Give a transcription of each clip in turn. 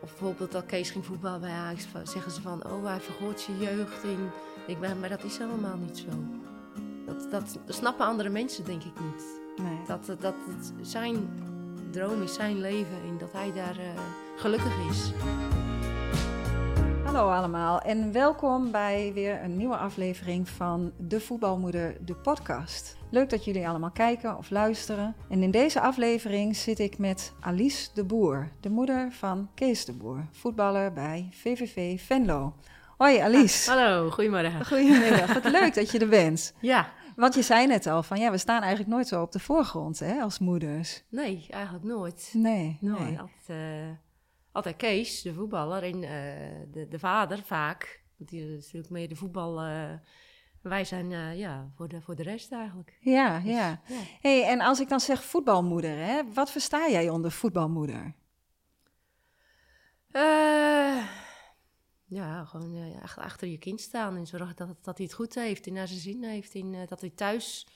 of bijvoorbeeld dat Kees ging voetballen bij Ajax, zeggen ze van, oh hij vergoort zijn jeugd in. Ik ben, maar dat is helemaal niet zo. Dat, dat snappen andere mensen denk ik niet. Nee. Dat, dat het zijn droom is, zijn leven en dat hij daar eh, gelukkig is. Hallo allemaal en welkom bij weer een nieuwe aflevering van De Voetbalmoeder, de podcast. Leuk dat jullie allemaal kijken of luisteren. En in deze aflevering zit ik met Alice de Boer, de moeder van Kees de Boer, voetballer bij VVV Venlo. Hoi Alice. hallo, goedemorgen. Goedemiddag, wat leuk dat je er bent. Ja. Want je zei net al van ja, we staan eigenlijk nooit zo op de voorgrond hè, als moeders. Nee, eigenlijk nooit. Nee. Nooit. Nee. Altijd, uh, altijd Kees, de voetballer, en uh, de, de vader vaak. Die is natuurlijk meer de voetbal. Uh, wij zijn ja, voor, de, voor de rest eigenlijk. Ja, dus, ja. ja. Hey, en als ik dan zeg voetbalmoeder, hè, wat versta jij onder voetbalmoeder? Ja, gewoon achter je kind staan en zorgen dat, dat hij het goed heeft en naar zijn zin heeft. En dat hij thuis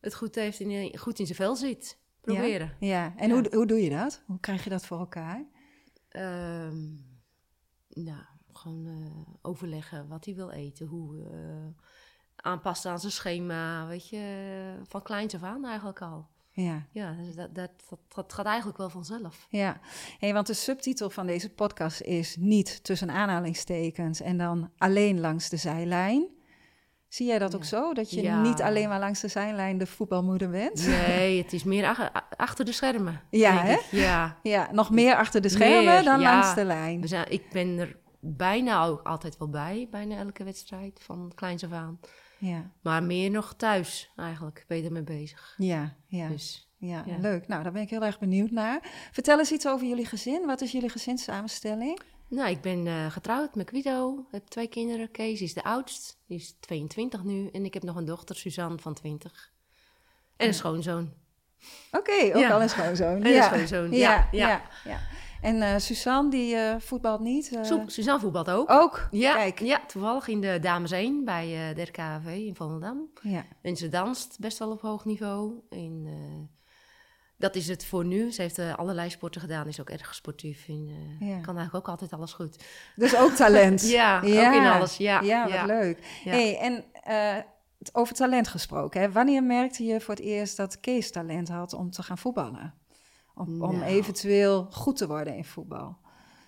het goed heeft en goed in zijn vel zit. Proberen. Ja, ja. en. Hoe, hoe doe je dat? Hoe krijg je dat voor elkaar? Um, nou, gewoon overleggen wat hij wil eten. Hoe aanpassen aan zijn schema. Weet je, van kleins af aan eigenlijk al. Ja, ja dus dat, dat, dat, dat, gaat eigenlijk wel vanzelf. Ja, hey, want de subtitel van deze podcast is niet tussen aanhalingstekens en dan alleen langs de zijlijn. Zie jij dat ook zo? Dat je ja. niet alleen maar langs de zijlijn de voetbalmoeder bent? Nee, het is meer ach achter de schermen. Ja, hè? Ja. ja, nog meer achter de schermen meer, dan ja. langs de lijn. We zijn, ik ben er bijna ook altijd wel bij, bijna elke wedstrijd van kleins af aan. Ja. Maar meer nog thuis eigenlijk, ben je ermee bezig. Ja, ja. Dus, ja, ja. leuk. Nou, daar ben ik heel erg benieuwd naar. Vertel eens iets over jullie gezin. Wat is jullie gezinssamenstelling? Nou, ik ben uh, getrouwd met Guido. heb twee kinderen. Kees is de oudst. Die is 22 nu. En ik heb nog een dochter, Suzanne, van 20. En een schoonzoon. Oké, okay, ook Ja. al een schoonzoon. En een schoonzoon, ja, ja. ja, ja. En eh, Suzanne, die eh, voetbalt niet? eh, Su- Suzanne voetbalt ook. Ook? Ja, Kijk. ja, toevallig in de Dames 1 bij eh de RKV in Volendam. Ja. En ze danst best wel op hoog niveau. En eh, dat is het voor nu. Ze heeft eh, allerlei sporten gedaan, is ook erg sportief. En eh, Ja. kan eigenlijk ook altijd alles goed. Dus ook talent. Ja, ook in alles. Ja, Ja, wat leuk. Hey, en eh, over talent gesproken. Hè? Wanneer merkte je voor het eerst dat Kees talent had om te gaan voetballen? Om, om Nou. eventueel goed te worden in voetbal.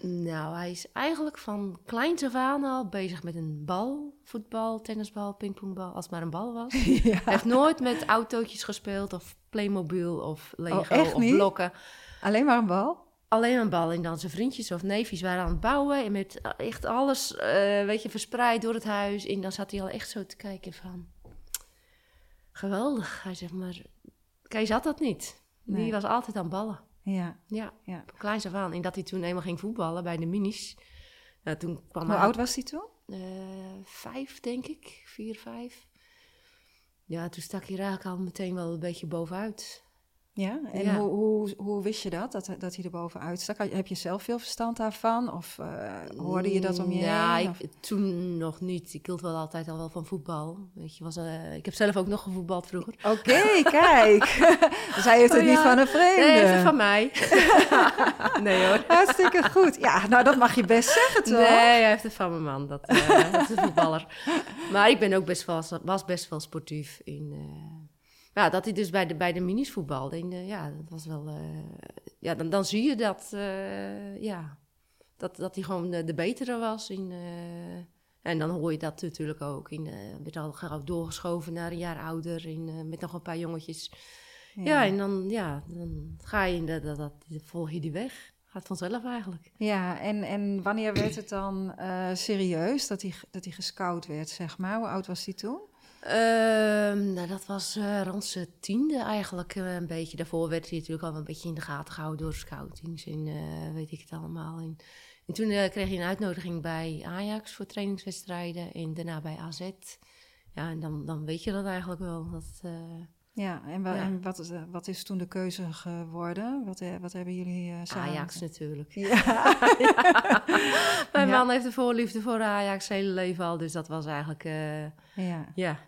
Nou, hij is eigenlijk van kleins af aan al bezig met een bal. Voetbal, tennisbal, pingpongbal, als het maar een bal was. ja. Hij heeft nooit met autootjes gespeeld of Playmobil of Lego Oh, of niet? blokken. Alleen maar een bal? Alleen een bal en dan zijn vriendjes of neefjes waren aan het bouwen. En met echt alles, eh, weet je, verspreid door het huis. En dan zat hij al echt zo te kijken van... Geweldig. Hij zegt, maar Kees had dat niet. Nee. Die was altijd aan ballen. Ja. Ja, Ja. van kleins af aan. En dat hij toen eenmaal ging voetballen bij de minis. Nou, toen kwam Hoe hij... oud was hij toen? Eh, vijf, denk ik. Vier, vijf. Ja, toen stak hij eigenlijk al meteen wel een beetje bovenuit. Ja. En Ja. Hoe, hoe, hoe wist je dat, dat, dat hij er bovenuit stak? Heb je zelf veel verstand daarvan? Of eh, hoorde je dat om je ja, heen? Of- toen nog niet. Ik hield wel altijd al wel van voetbal. Weet je, was, eh, ik heb zelf ook nog gevoetbald vroeger. Oké, kijk. hij heeft het niet ja. van een vreemde. Nee, is het van mij. nee hoor. Hartstikke goed. Ja, nou dat mag je best zeggen toch? Nee, hij heeft het van mijn man. Dat, eh, dat is een voetballer. Maar ik ben ook best wel, was best wel sportief. In, eh, ja, dat hij dus bij de, bij de minis voetbalde. En, ja, dat was wel... eh, ja, dan, dan zie je dat... eh, ja, dat, dat hij gewoon de, de betere was. In, eh, en dan hoor je dat natuurlijk ook. In, werd al gauw doorgeschoven naar een jaar ouder. In, met nog een paar jongetjes. Ja, en dan, ja, dan ga je in de, dat, dat, volg je die weg. Gaat vanzelf eigenlijk. Ja, en, en wanneer werd het dan serieus dat hij, dat hij gescout werd, zeg maar? Hoe oud was hij toen? Ehm, nou, dat was eh, rond zijn tiende eigenlijk eh, een beetje. Daarvoor werd hij natuurlijk al een beetje in de gaten gehouden door scoutings en eh, weet ik het allemaal. En, en toen kreeg hij een uitnodiging bij Ajax voor trainingswedstrijden en daarna bij AZ. Ja, en dan, dan weet je dat eigenlijk wel. Dat, Ja, en, wa- Ja. en wat, is, wat is toen de keuze geworden? Wat, wat hebben jullie eh, samen? Ajax natuurlijk. Ja. Mijn man heeft een voorliefde voor Ajax zijn hele leven al, dus dat was eigenlijk, eh, ja.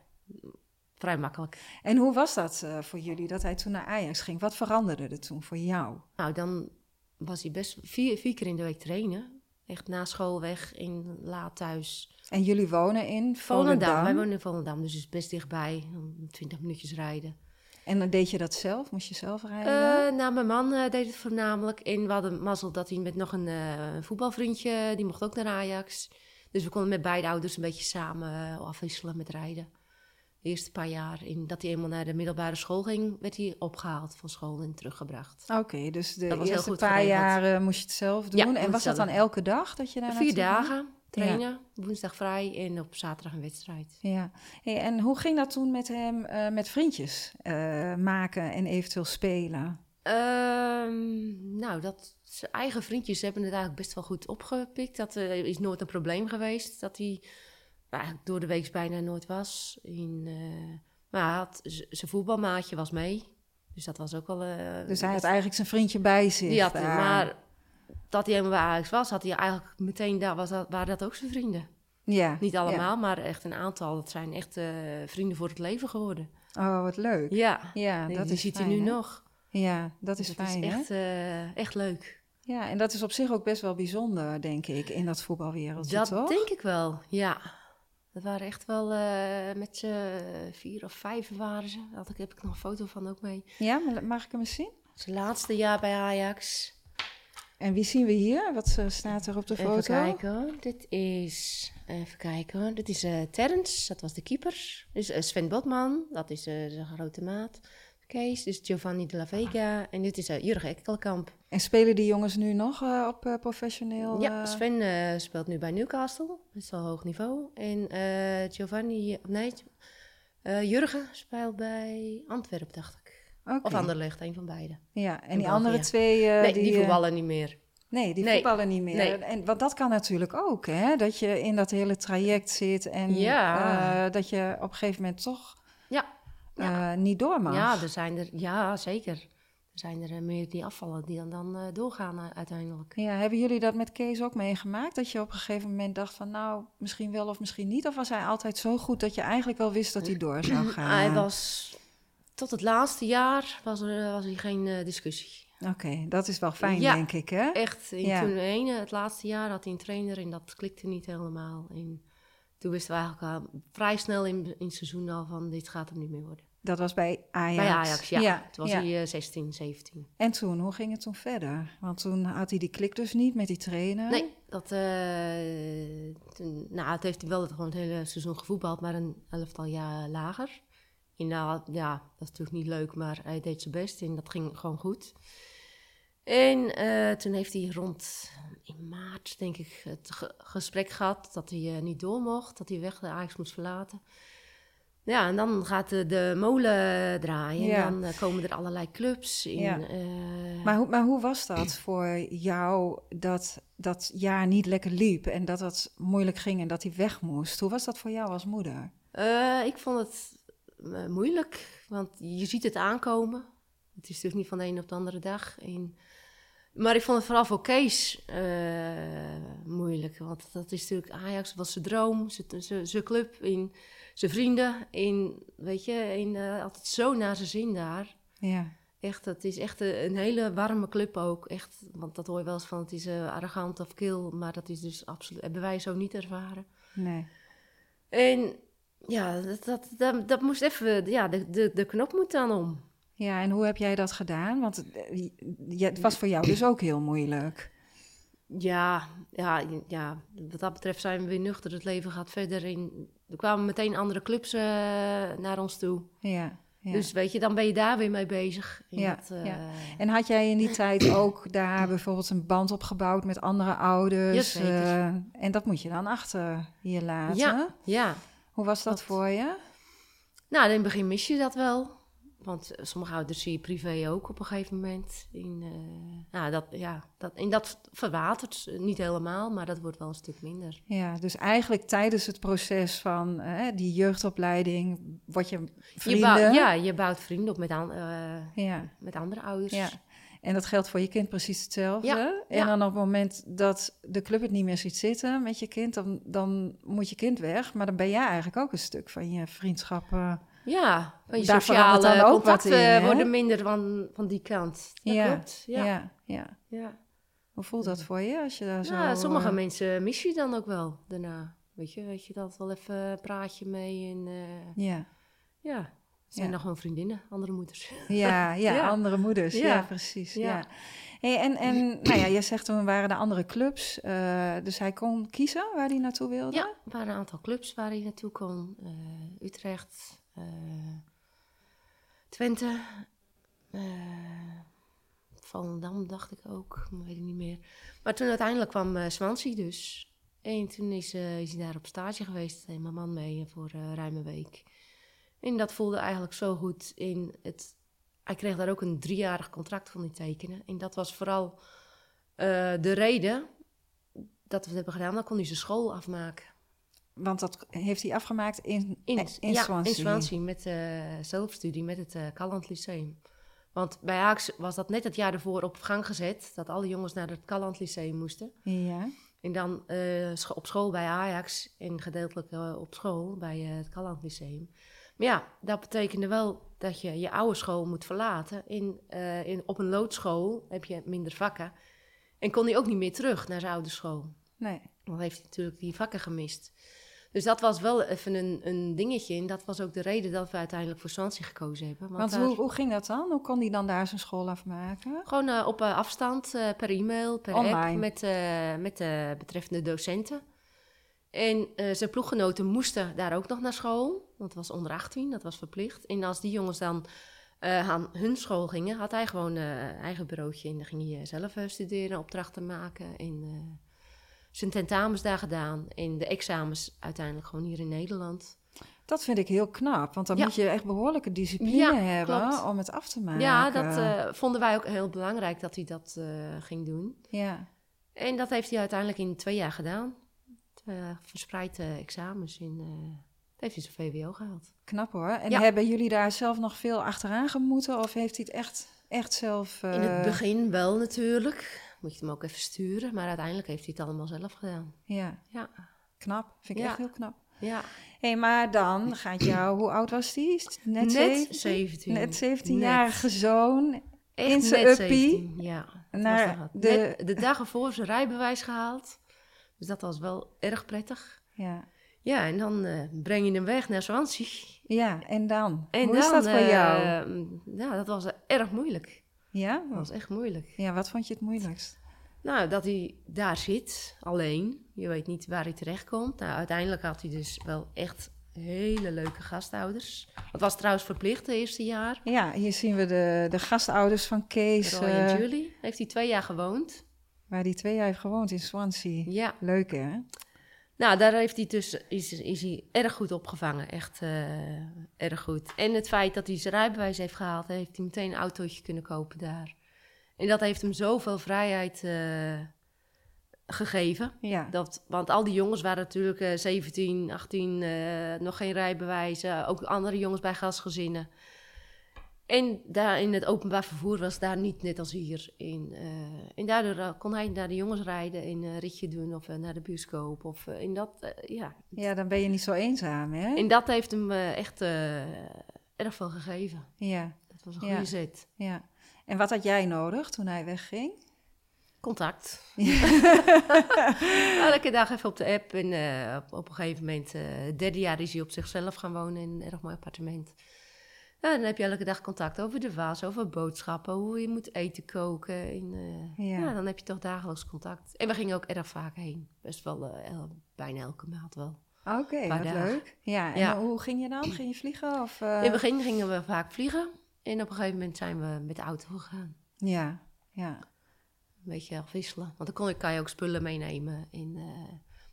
Vrij makkelijk. En hoe was dat eh, voor jullie, dat hij toen naar Ajax ging? Wat veranderde er toen voor jou? Nou, dan was hij best vier, vier keer in de week trainen. Echt na school weg, in laat thuis. En jullie wonen in Volendam. Volendam? Wij wonen in Volendam, dus het is best dichtbij. 20 minuutjes rijden. En dan deed je dat zelf? Moest je zelf rijden? Eh, nou, mijn man eh, deed het voornamelijk. En we hadden mazzel dat hij met nog een voetbalvriendje, die mocht ook naar Ajax. Dus we konden met beide ouders een beetje samen afwisselen met rijden. Eerste paar jaar, in, dat hij eenmaal naar de middelbare school ging, werd hij opgehaald van school en teruggebracht. Oké, dus de eerste paar geregeld. jaren moest je het zelf doen. Ja, en was dat dan elke dag dat je daar Vier dagen trainen, woensdag vrij en op zaterdag een wedstrijd. Ja. Hey, en hoe ging dat toen met hem, eh, met vriendjes eh, maken en eventueel spelen? Ehm, nou, dat, zijn eigen vriendjes hebben het eigenlijk best wel goed opgepikt. Dat eh, is nooit een probleem geweest. Dat hij door de week bijna nooit was. In, eh, maar had, zijn voetbalmaatje was mee. Dus dat was ook wel... eh, Dus hij had eigenlijk zijn vriendje bij zich. die had. Maar dat hij helemaal bij Ajax was, had hij eigenlijk meteen... Daar was dat, waren dat ook zijn vrienden. ja. Niet ja. allemaal, maar echt een aantal. Dat zijn echt eh, vrienden voor het leven geworden. Oh, wat leuk. Ja, Ja, die, dat die is ziet fijn, hij nu hè? nog. Ja, dat is dat fijn, is echt, echt leuk. Ja, en dat is op zich ook best wel bijzonder, denk ik, in dat voetbalwereldje, Dat toch? denk ik wel, ja. Dat waren echt wel eh, met z'n vier of vijf waren ze. Daar heb ik nog een foto van ook mee. Ja, mag ik hem eens zien? Zijn laatste jaar bij Ajax. En wie zien we hier? Wat eh, staat er op de Even foto? kijken hoor. Dit is, even kijken. Dit is eh Terrence, dat was de keeper. Dit is Sven Botman, dat is eh, zijn grote maat. Kees, is Giovanni de la Vega. En dit is eh, Jurgen Ekkelkamp. En spelen die jongens nu nog eh, op eh, professioneel? Ja, Sven speelt nu bij Newcastle. Best wel hoog niveau. En Giovanni, nee, Jurgen speelt bij Antwerpen, dacht ik. oké. Of Anderlecht, een van beide. Ja, en die andere twee... nee, die, eh, voetballen niet meer. Nee, die Nee. voetballen niet meer. Nee. En, want dat kan natuurlijk ook, hè? Dat je in dat hele traject zit en Ja. dat je op een gegeven moment toch Ja, ja. eh, niet door mag. ja, er zijn er, ja, zeker. Er zijn er eh, meer die afvallen, die dan, dan eh, doorgaan uiteindelijk. Ja, hebben jullie dat met Kees ook meegemaakt? Dat je op een gegeven moment dacht van nou, misschien wel of misschien niet? Of was hij altijd zo goed dat je eigenlijk wel wist dat hij door zou gaan? Hij was, tot het laatste jaar was er was er geen discussie. Oké, dat is wel fijn, Ja. denk ik, hè? Echt, in Ja. toen ene, het laatste jaar had hij een trainer en dat klikte niet helemaal. En toen wisten we eigenlijk al vrij snel in, in het seizoen al van dit gaat hem niet meer worden. Dat was bij Ajax. Bij Ajax, ja. Toen was ja. hij eh, 16, 17. En toen, hoe ging het toen verder? Want toen had hij die klik dus niet met die trainer. Nee, dat, eh, toen, nou, het heeft hij wel het, gewoon het hele seizoen gevoetbald, maar een elftal jaar lager. Ja, dat is natuurlijk niet leuk, maar hij deed zijn best en dat ging gewoon goed. En eh, toen heeft hij rond in maart, denk ik, het ge- gesprek gehad dat hij eh, niet door mocht, dat hij weg de Ajax moest verlaten. Ja, en dan gaat de, de molen draaien. Ja. En dan eh, komen er allerlei clubs in. Ja. eh, Maar, hoe, maar hoe was dat voor jou dat dat jaar niet lekker liep en dat het moeilijk ging en dat hij weg moest? Hoe was dat voor jou als moeder? Eh, ik vond het eh, moeilijk, want je ziet het aankomen. Het is natuurlijk niet van de een op de andere dag. En, maar ik vond het vooral voor Kees eh, moeilijk, want dat is natuurlijk Ajax, was zijn droom, zijn- club, in, zijn vrienden. In, weet je, in, eh, altijd zo naar zijn zin daar. Ja, Echt, het is echt een, een hele warme club ook. Echt, want dat hoor je wel eens van, het is eh, arrogant of kil, maar dat is dus absoluut, hebben wij zo niet ervaren. nee. En ja, dat, dat, dat, dat moest even, ja, de, de, de knop moet dan om. Ja, en hoe heb jij dat gedaan? Want eh, ja, het was voor jou dus ook heel moeilijk. Ja, ja, ja, wat dat betreft zijn we weer nuchter. Het leven gaat verder. In, er kwamen meteen andere clubs eh, naar ons toe. Ja, ja. Dus weet je, dan ben je daar weer mee bezig. Ja, dat, eh, ja. En had jij in die tijd ook daar bijvoorbeeld een band opgebouwd met andere ouders? Jazeker. eh, en dat moet je dan achter je laten. ja, ja. Hoe was dat Dat- voor je? Nou, in het begin mis je dat wel. Want eh, sommige ouders zie je privé ook op een gegeven moment. In, eh, nou, dat, ja, dat, en dat verwatert niet helemaal, maar dat wordt wel een stuk minder. Ja, dus eigenlijk tijdens het proces van eh, die jeugdopleiding word je Je vrienden. bouwt, ja, je bouwt vrienden op met, an- eh, ja. met andere ouders. Ja. En dat geldt voor je kind precies hetzelfde. Ja, En ja. dan op het moment dat de club het niet meer ziet zitten met je kind, dan, dan moet je kind weg. Maar dan ben jij eigenlijk ook een stuk van je vriendschap. Ja, van je Daar verandert sociale dan ook wat contacten in, worden minder van, van die kant. Dat Ja, klopt. Ja. ja, ja. Ja. Hoe voelt dat voor je als je daar zo... Ja, sommige eh, mensen mis je dan ook wel daarna. Weet je, weet je dat wel even een praatje mee en eh, Ja. ja, het zijn dan gewoon vriendinnen, andere moeders. Ja, ja, andere moeders. Ja, precies. Ja. Hey, en en nou ja, je zegt toen waren er andere clubs, eh, dus hij kon kiezen waar hij naartoe wilde? Ja, er waren een aantal clubs waar hij naartoe kon. Utrecht, Twente, eh Volendam dacht ik ook, maar weet ik niet meer. Maar toen uiteindelijk kwam eh Swansea dus. En toen is, eh, is hij daar op stage geweest, en mijn man mee voor eh ruim een week. En dat voelde eigenlijk zo goed in het... Hij kreeg daar ook een driejarig contract van die tekenen. En dat was vooral eh, de reden dat we het hebben gedaan. Dan kon hij zijn school afmaken. Want dat heeft hij afgemaakt in, In, eh, in ja, Swansea. in Swansea met eh zelfstudie met het eh Calland Lyceum. Want bij Ajax was dat net het jaar ervoor op gang gezet... dat alle jongens naar het Calland Lyceum moesten. Ja, En dan op school bij Ajax en gedeeltelijk op school bij het Calland Lyceum. Maar ja, dat betekende wel dat je je oude school moet verlaten. In, in, op een loodschool heb je minder vakken. En kon hij ook niet meer terug naar zijn oude school. nee. Dan heeft hij natuurlijk die vakken gemist. Dus dat was wel even een, een dingetje. En dat was ook de reden dat we uiteindelijk voor Swansea gekozen hebben. Want, Want daar- hoe, hoe ging dat dan? Hoe kon hij dan daar zijn school afmaken? Gewoon eh, op eh, afstand, eh, per e-mail, per app, Online. met, eh, met de betreffende docenten. En zijn ploeggenoten moesten daar ook nog naar school, want het was onder 18, dat was verplicht. En als die jongens dan aan hun school gingen, had hij gewoon een eigen bureautje. En dan ging hij zelf studeren, opdrachten maken en zijn tentamens daar gedaan. En de examens uiteindelijk gewoon hier in Nederland. Dat vind ik heel knap, want dan Ja. moet je echt behoorlijke discipline Ja, hebben klopt. om het af te maken. Ja, dat eh, vonden wij ook heel belangrijk dat hij dat eh, ging doen. Ja, En dat heeft hij uiteindelijk in twee jaar gedaan. Twee jaar verspreid eh, examens. En eh heeft hij zijn VWO gehaald. knap hoor. En Ja. hebben jullie daar zelf nog veel achteraan gemoeten of heeft hij het echt, echt zelf... In het begin wel natuurlijk. Moet je hem ook even sturen. Maar uiteindelijk heeft hij het allemaal zelf gedaan. Ja, Ja, knap. Vind ik Ja. echt heel knap. ja. Hé, maar dan gaat jou... Hoe oud was die? Net, net 17? 17. Net 17-jarige zoon Echt in zijn uppie 17, Ja. naar de- Net de dag ervoor zijn rijbewijs gehaald. Dus dat was wel erg prettig. Ja. Ja, en dan eh, breng je hem weg naar Swansea. ja, en dan? En Hoe dan, is dat voor eh, jou? Ja, dat was erg moeilijk. Ja? Dat was echt moeilijk. ja, wat vond je het moeilijkst? Nou, dat hij daar zit, alleen. Je weet niet waar hij terechtkomt. Nou, uiteindelijk had hij dus wel echt hele leuke gastouders. Dat was trouwens verplicht, het eerste jaar. Ja, hier zien we de, de gastouders van Kees, Roy eh, en Julie. Heeft hij twee jaar gewoond. waar die twee jaar heeft gewoond in Swansea. Ja. Leuk hè? Nou, daar heeft hij dus, is, is hij erg goed opgevangen. Echt eh, erg goed. En het feit dat hij zijn rijbewijs heeft gehaald, heeft hij meteen een autootje kunnen kopen daar. En dat heeft hem zoveel vrijheid eh, gegeven. Ja. Dat, want al die jongens waren natuurlijk eh 17, 18, eh, nog geen rijbewijzen. Ook andere jongens bij gastgezinnen. En daar in het openbaar vervoer was daar niet net als hier. In, eh, en daardoor eh, kon hij naar de jongens rijden, in een ritje doen of eh, naar de bioscoop. Of, in dat, ja. ja, dan ben je niet zo eenzaam hè? En dat heeft hem echt erg veel gegeven. Ja, Dat was een Ja. goede zet. ja. En wat had jij nodig toen hij wegging? Contact. Elke dag even op de app. En op, op een gegeven moment, derde jaar is hij op zichzelf gaan wonen in een erg mooi appartement. Ja, dan heb je elke dag contact over de was, over boodschappen, hoe je moet eten koken. En, eh, Ja. ja. dan heb je toch dagelijks contact. En we gingen ook erg vaak heen. Best wel, eh, el- bijna elke maand wel. Oké, wat dagen. leuk. Ja, en Ja. hoe ging je dan? Ging je vliegen? Of, eh, In het begin gingen we vaak vliegen. En op een gegeven moment zijn we met de auto gegaan. Ja, ja. Een beetje afwisselen. Want dan kon kan je ook spullen meenemen. En,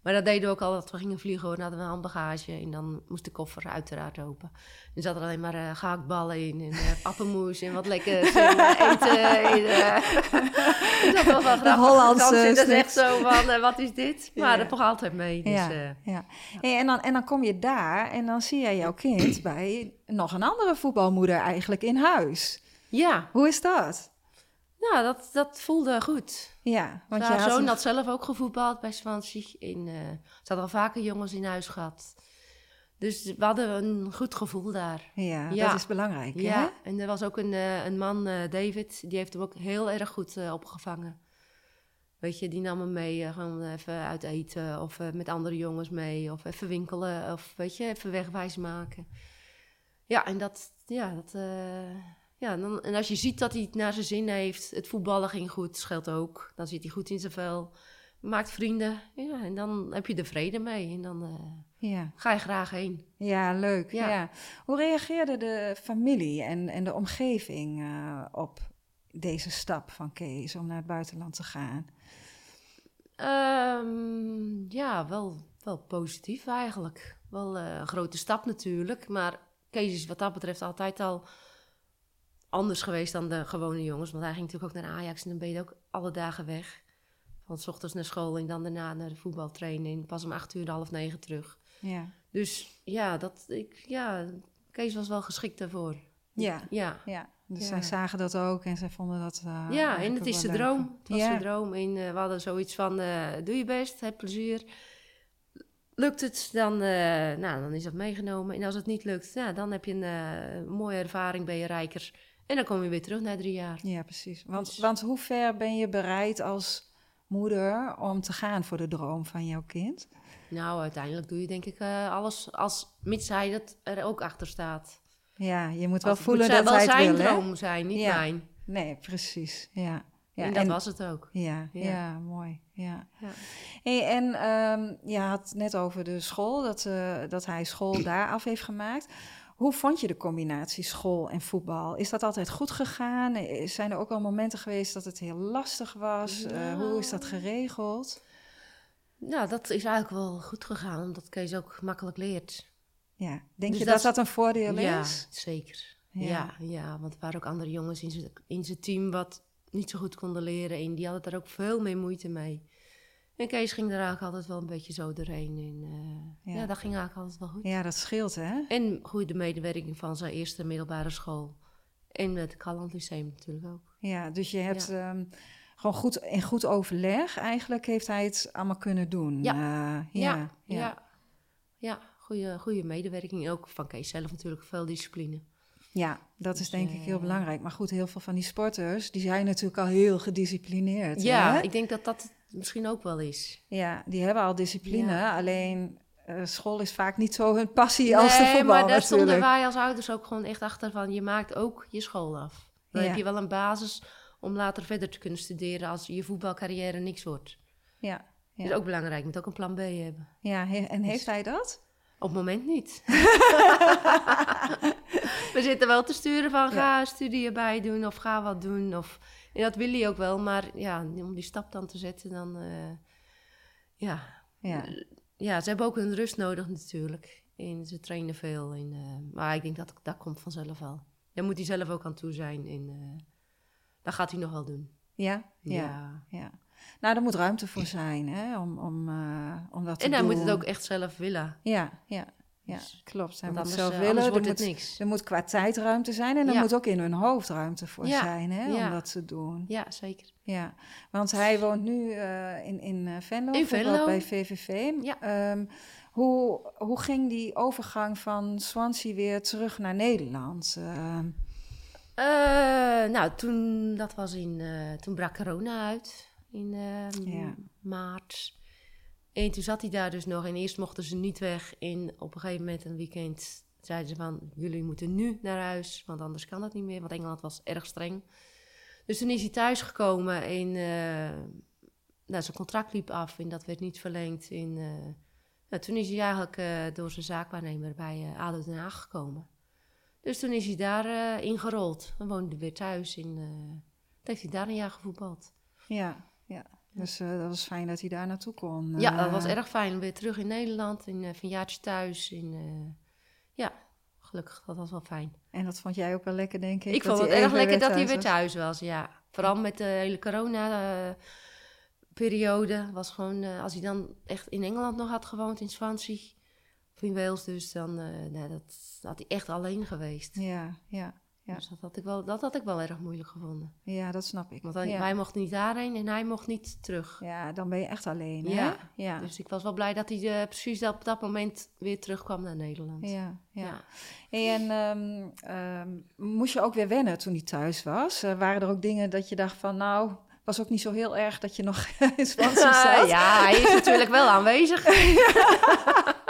maar dat deden we ook al dat we gingen vliegen. Dan hadden we een handbagage. En dan moest de koffer uiteraard open. En zat er alleen maar eh gehaktballen in. En uh, appelmoes en wat lekkers. En eh, eten. En, dat was wel grappig. Hollandse Dan zit het snacks. echt zo van, wat is dit? Maar Ja. dat mocht altijd mee. Dus, ja, ja. Hey, en, dan, en dan kom je daar en dan zie jij jouw kind bij nog een andere voetbalmoeder eigenlijk in huis. ja. Hoe is dat? Nou, dat, dat voelde goed. Ja, want Haar je had zoon een- had zelf ook gevoetbald bij Swansea. En, eh, ze hadden al vaker jongens in huis gehad. Dus we hadden een goed gevoel daar. Ja, Ja. dat is belangrijk. hè? Ja, en er was ook een, eh, een man, eh, David, die heeft hem ook heel erg goed opgevangen. Weet je, die nam me mee, gewoon even uit eten of met andere jongens mee of even winkelen of weet je, even wegwijs maken. Ja, en dat, ja, dat, ja, en, dan, en als je ziet dat hij het naar zijn zin heeft, het voetballen ging goed, scheelt ook, dan zit hij goed in zijn vel, maakt vrienden, ja, en dan heb je er vrede mee en dan eh, Ja. ga je graag heen. Ja, leuk. Ja. Ja. Hoe reageerde de familie en, en de omgeving eh, op deze stap van Kees om naar het buitenland te gaan? Ehm, ja, wel, wel positief eigenlijk. Wel eh, een grote stap natuurlijk. Maar Kees is wat dat betreft altijd al anders geweest dan de gewone jongens. Want hij ging natuurlijk ook naar Ajax en dan ben je ook alle dagen weg. Van s ochtends naar school en dan daarna naar de voetbaltraining. Pas om acht uur, half negen terug. Ja. Dus ja, dat, ik, ja, Kees was wel geschikt daarvoor. Ja. Ja, Ja, dus Ja. zij zagen dat ook en zij vonden dat. eh, ja en het is de droom. Het was Ja. de droom. En eh, we hadden zoiets van, eh, doe je best, heb plezier. Lukt het, dan, nou, dan is dat meegenomen. En als het niet lukt, ja, dan heb je een mooie ervaring, ben je rijker. En dan kom je weer terug na drie jaar. Ja, precies. Want, Dus- want hoe ver ben je bereid als moeder om te gaan voor de droom van jouw kind? Nou, uiteindelijk doe je denk ik eh, alles als, mits hij dat er ook achter staat. Ja, je moet wel voelen moet dat wel hij het zijn wil, hè? droom zijn, niet Ja. mijn. Nee, precies. Ja. ja en dat was het ook. Ja, ja. Ja. mooi. Ja. Ja. Hey, en ehm, je had net over de school, dat, eh, dat hij school daar af heeft gemaakt. Hoe vond je de combinatie school en voetbal? Is dat altijd goed gegaan? Eh, Zijn er ook al momenten geweest dat het heel lastig was? Eh, hoe is dat geregeld? Nou, dat is eigenlijk wel goed gegaan, omdat Kees ook makkelijk leert. Ja. Denk Dus je dat dat dat een voordeel Ja, is? zeker. Ja. Ja. Ja, want er waren ook andere jongens in zijn, in zijn team wat niet zo goed konden leren. En die hadden daar ook veel meer moeite mee. En Kees ging er eigenlijk altijd wel een beetje zo doorheen. En eh, Ja. ja. dat ging eigenlijk altijd wel goed. Ja, dat scheelt, hè? En goede medewerking van zijn eerste middelbare school. En met het Calland Lyceum natuurlijk ook. Ja, dus je hebt ehm, gewoon goed, in goed overleg eigenlijk heeft hij het allemaal kunnen doen. Ja. Eh, Ja, ja, ja. ja. goede, goede medewerking. En ook van Kees zelf natuurlijk veel discipline. Ja, dat is Dus, denk ik heel eh, belangrijk. Maar goed, heel veel van die sporters, die zijn natuurlijk al heel gedisciplineerd. Ja, hè? ik denk dat dat misschien ook wel is. ja die hebben al discipline. Ja. Alleen eh, school is vaak niet zo hun passie als de Nee, voetbal maar daar stonden wij als ouders ook gewoon echt achter van... je maakt ook je school af. Dan Ja. heb je wel een basis om later verder te kunnen studeren... als je voetbalcarrière niks wordt. Ja, Dat is ook belangrijk. Je moet ook een plan B hebben. ja, he- en heeft Dus- hij dat? Op het moment niet. We zitten wel te sturen van ga studie erbij doen of ga wat doen. Of, en dat wil hij ook wel, maar ja, om die stap dan te zetten, dan eh, ja. Ja, ja, ze hebben ook hun rust nodig natuurlijk. En ze trainen veel. En, eh, maar ik denk dat dat komt vanzelf wel. Daar moet hij zelf ook aan toe zijn. En eh, dat gaat hij nog wel doen. ja, ja, Ja. ja. Nou, er moet ruimte voor zijn, hè, om, om, om dat te En hij doen. moet het ook echt zelf willen. Ja, ja, ja, Dus- klopt. Hij Want moet zelf eh, willen. anders er wordt moet, het niks. Er moet qua tijd ruimte zijn en er Ja. moet ook in hun hoofd ruimte voor Ja, zijn hè, om dat te doen. Ja, zeker. Ja, want hij woont nu eh, in, in eh, Venlo, In Venlo. bij VVV. Ja. Ehm, hoe, hoe ging die overgang van Swansea weer terug naar Nederland? Ehm, Eh, nou, toen, dat was in, toen brak corona uit in eh, Ja. maart. En toen zat hij daar dus nog en eerst mochten ze niet weg. En op een gegeven moment, een weekend, zeiden ze van... jullie moeten nu naar huis, want anders kan dat niet meer. Want Engeland was erg streng. Dus toen is hij thuisgekomen en eh, nou, zijn contract liep af en dat werd niet verlengd. En, eh, nou, toen is hij eigenlijk eh, door zijn zaakwaarnemer bij ADO Den Haag gekomen. Dus toen is hij daar ingerold. Dan woonde weer thuis en heeft hij daar een jaar gevoetbald. ja, ja. Dus eh, dat was fijn dat hij daar naartoe kon. Ja, dat was Eh, erg fijn. Weer terug in Nederland, in, eh, een jaartje thuis. Eh, ja, gelukkig, dat was wel fijn. En dat vond jij ook wel lekker, denk ik? Ik vond het erg lekker dat hij weer was? thuis was, ja. Vooral met de hele corona-periode. was gewoon, eh, als hij dan echt in Engeland nog had gewoond, in Swansea, of in Wales dus, dan eh, nou, dat, had hij echt alleen geweest. Ja, ja, ja. Dus dat had, ik wel, dat had ik wel erg moeilijk gevonden. ja, dat snap ik. Want dan, ja. wij mochten niet daarheen en hij mocht niet terug. ja, dan ben je echt alleen, hè? Ja. ja. Dus ik was wel blij dat hij eh, precies op dat moment weer terugkwam naar Nederland. Ja, ja. En ehm, ehm, moest je ook weer wennen toen hij thuis was? Eh, waren er ook dingen dat je dacht van, nou, Was ook niet zo heel erg dat je nog in Swansea zat. ja, hij is natuurlijk wel aanwezig. ja,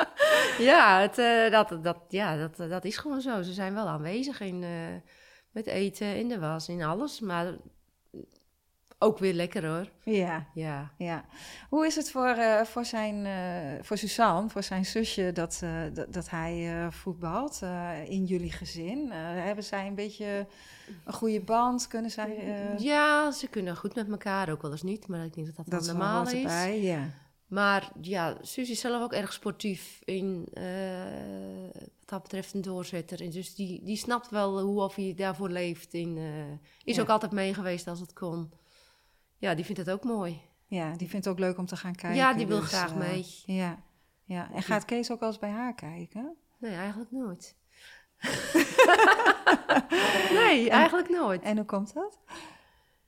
het, eh, dat, dat, ja dat, dat is gewoon zo. Ze zijn wel aanwezig in, eh, met eten, in de was, in alles. Maar ook weer lekker hoor. Ja. Ja. ja. Hoe is het voor, eh, voor, zijn, uh, voor Suzanne, voor zijn zusje, dat, uh, dat, dat, hij voetbalt in jullie gezin? hebben zij een beetje een goede band? Kunnen zij... Ja, ze kunnen goed met elkaar, ook wel eens niet. Maar ik denk dat dat, dat normaal is. Erbij, ja. Maar ja, Suzy is zelf ook erg sportief in wat dat betreft een doorzetter. En dus die, die snapt wel hoe of hij daarvoor leeft. In, is ja. ook altijd mee geweest als het kon ja, die vindt het ook mooi. Ja, die vindt het ook leuk om te gaan kijken. Ja, die wil dus, graag uh, mee. Ja, ja. En gaat Kees ook wel eens bij haar kijken? Nee, eigenlijk nooit. nee, en, eigenlijk nooit. En hoe komt dat?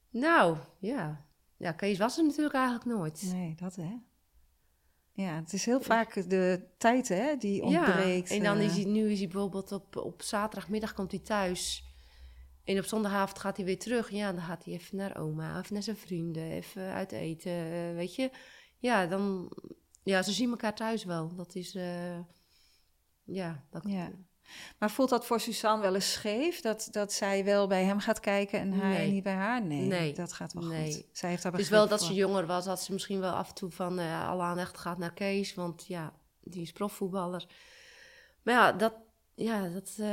Nou, ja. Ja, Kees was er natuurlijk eigenlijk nooit. Nee, dat hè. Ja, het is heel vaak de tijd hè, die ontbreekt. Ja, en dan is hij, nu is hij bijvoorbeeld op, op zaterdagmiddag komt hij thuis... En op zondagavond gaat hij weer terug. Ja, dan gaat hij even naar oma, even naar zijn vrienden, even uit eten, uh, weet je. Ja, dan... Ja, ze zien elkaar thuis wel. Dat is... Uh, ja, dat... Ja. Maar voelt dat voor Suzanne wel eens scheef? Dat, dat zij wel bij hem gaat kijken en hij nee. niet bij haar? Nee, nee. dat gaat wel nee. goed. Zij heeft daar Het is wel dat voor. ze jonger was, had ze misschien wel af en toe van... Uh, alle aandacht gaat naar Kees, want ja, die is profvoetballer. Maar ja, dat, ja, dat, uh,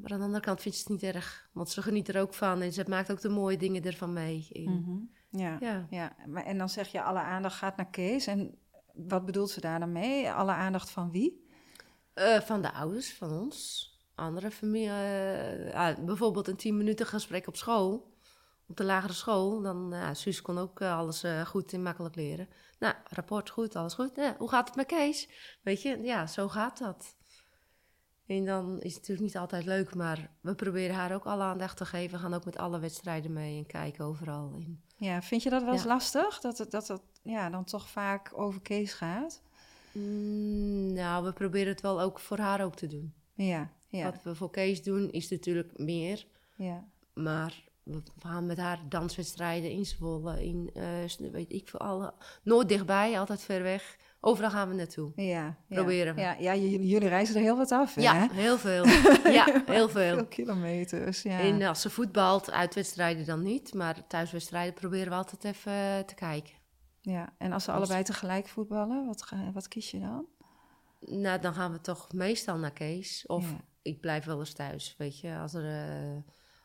maar aan de andere kant vindt ze het niet erg. Want ze geniet er ook van en ze maakt ook de mooie dingen ervan mee. In. Mm -hmm. Ja, ja. ja. Maar, en dan zeg je alle aandacht gaat naar Kees. En wat bedoelt ze daar dan mee? Alle aandacht van wie? Uh, van de ouders, van ons. Andere familie. Uh, bijvoorbeeld een tien minuten gesprek op school. Op de lagere school. Dan, ja, Suus kon ook alles goed en makkelijk leren. Nou, rapport goed, alles goed. Ja, hoe gaat het met Kees? Weet je, ja, zo gaat dat. En dan is het natuurlijk niet altijd leuk, maar we proberen haar ook alle aandacht te geven. We gaan ook met alle wedstrijden mee en kijken overal in. Ja, vind je dat wel eens ja. lastig? Dat het, dat het ja, dan toch vaak over Kees gaat? Mm, nou, we proberen het wel ook voor haar ook te doen. Ja, ja. Wat we voor Kees doen is natuurlijk meer. Ja. Maar we gaan met haar danswedstrijden in Zwolle, in, uh, weet ik veel, alle, nooit dichtbij, altijd ver weg. Overal gaan we naartoe. Ja, Proberen we. Ja, ja, jullie reizen er heel wat af, hè? Ja, heel veel. ja, heel veel. Veel kilometers, ja. En als ze voetbalt, uitwedstrijden dan niet. Maar thuiswedstrijden proberen we altijd even te kijken. Ja, en als ze allebei tegelijk voetballen, wat, wat kies je dan? Nou, dan gaan we toch meestal naar Kees. Of ja. ik blijf wel eens thuis, weet je. Als, er, uh,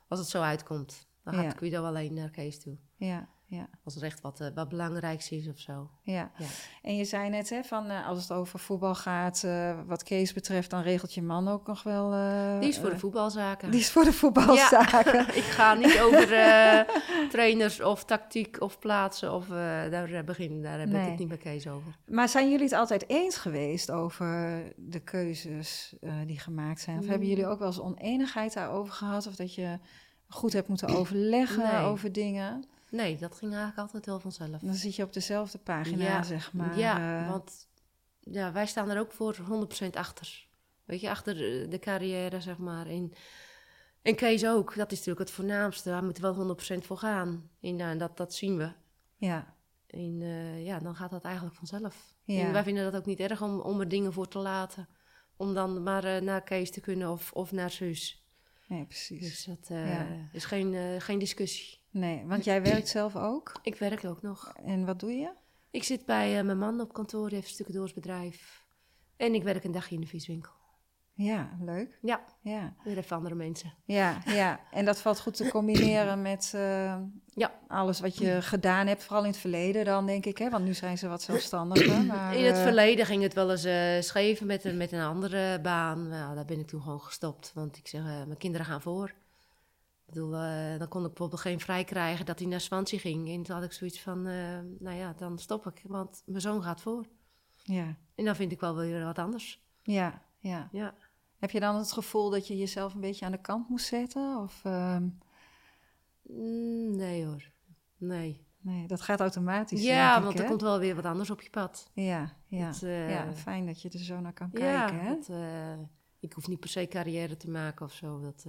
als het zo uitkomt, dan gaat ja. Guido alleen naar Kees toe. Ja, ja. Als er echt wat, uh, wat belangrijks is of zo. Ja. ja. En je zei net, hè, van, uh, als het over voetbal gaat, uh, wat Kees betreft, dan regelt je man ook nog wel... die is voor de voetbalzaken. Die is voor de voetbalzaken. Ja. ik ga niet over trainers of tactiek of plaatsen of daar beginnen. Daar heb nee. ik het niet met Kees over. Maar zijn jullie het altijd eens geweest over de keuzes die gemaakt zijn? Of mm. hebben jullie ook wel eens oneenigheid daarover gehad? Of dat je goed hebt moeten overleggen nee. over dingen? Nee, dat ging eigenlijk altijd wel vanzelf. Dan zit je op dezelfde pagina, ja, zeg maar. Ja, uh, want ja, wij staan er ook voor 100% achter. Weet je, achter de, carrière, zeg maar. En, en Kees ook, dat is natuurlijk het voornaamste. Daar moeten we wel 100% voor gaan. En uh, dat, dat zien we. Ja. En uh, ja, dan gaat dat eigenlijk vanzelf. Ja. En wij vinden dat ook niet erg om, om er dingen voor te laten. Om dan maar naar Kees te kunnen of, of naar Suus. Nee, precies. Dus dat ja. is geen, geen discussie. Nee, want jij werkt zelf ook? Ik werk ook nog. En wat doe je? Ik zit bij uh, mijn man op kantoor, die heeft een stuk bedrijf. En ik werk een dagje in de viswinkel. Ja, leuk. Ja, ja. weer even andere mensen. Ja, ja, en dat valt goed te combineren met uh, ja. alles wat je gedaan hebt, vooral in het verleden dan, denk ik. Hè? Want nu zijn ze wat zelfstandiger. Maar, in het uh, verleden ging het wel eens uh, scheven met, een, met een andere baan. Nou, daar ben ik toen gewoon gestopt, want ik zeg, mijn kinderen gaan voor. Ik bedoel, uh, dan kon ik bijvoorbeeld geen vrij krijgen dat hij naar Swansea ging. En toen had ik zoiets van, uh, nou ja, dan stop ik, want mijn zoon gaat voor. Ja. En dan vind ik wel weer wat anders. Ja, ja. ja. Heb je dan het gevoel dat je jezelf een beetje aan de kant moest zetten? Of, uh... Nee hoor, nee. Nee, dat gaat automatisch. Ja, ik, want hè? er komt wel weer wat anders op je pad. Ja, ja. Dat, ja fijn dat je er zo naar kan ja, kijken. Hè? Dat, ik hoef niet per se carrière te maken of zo. Dat,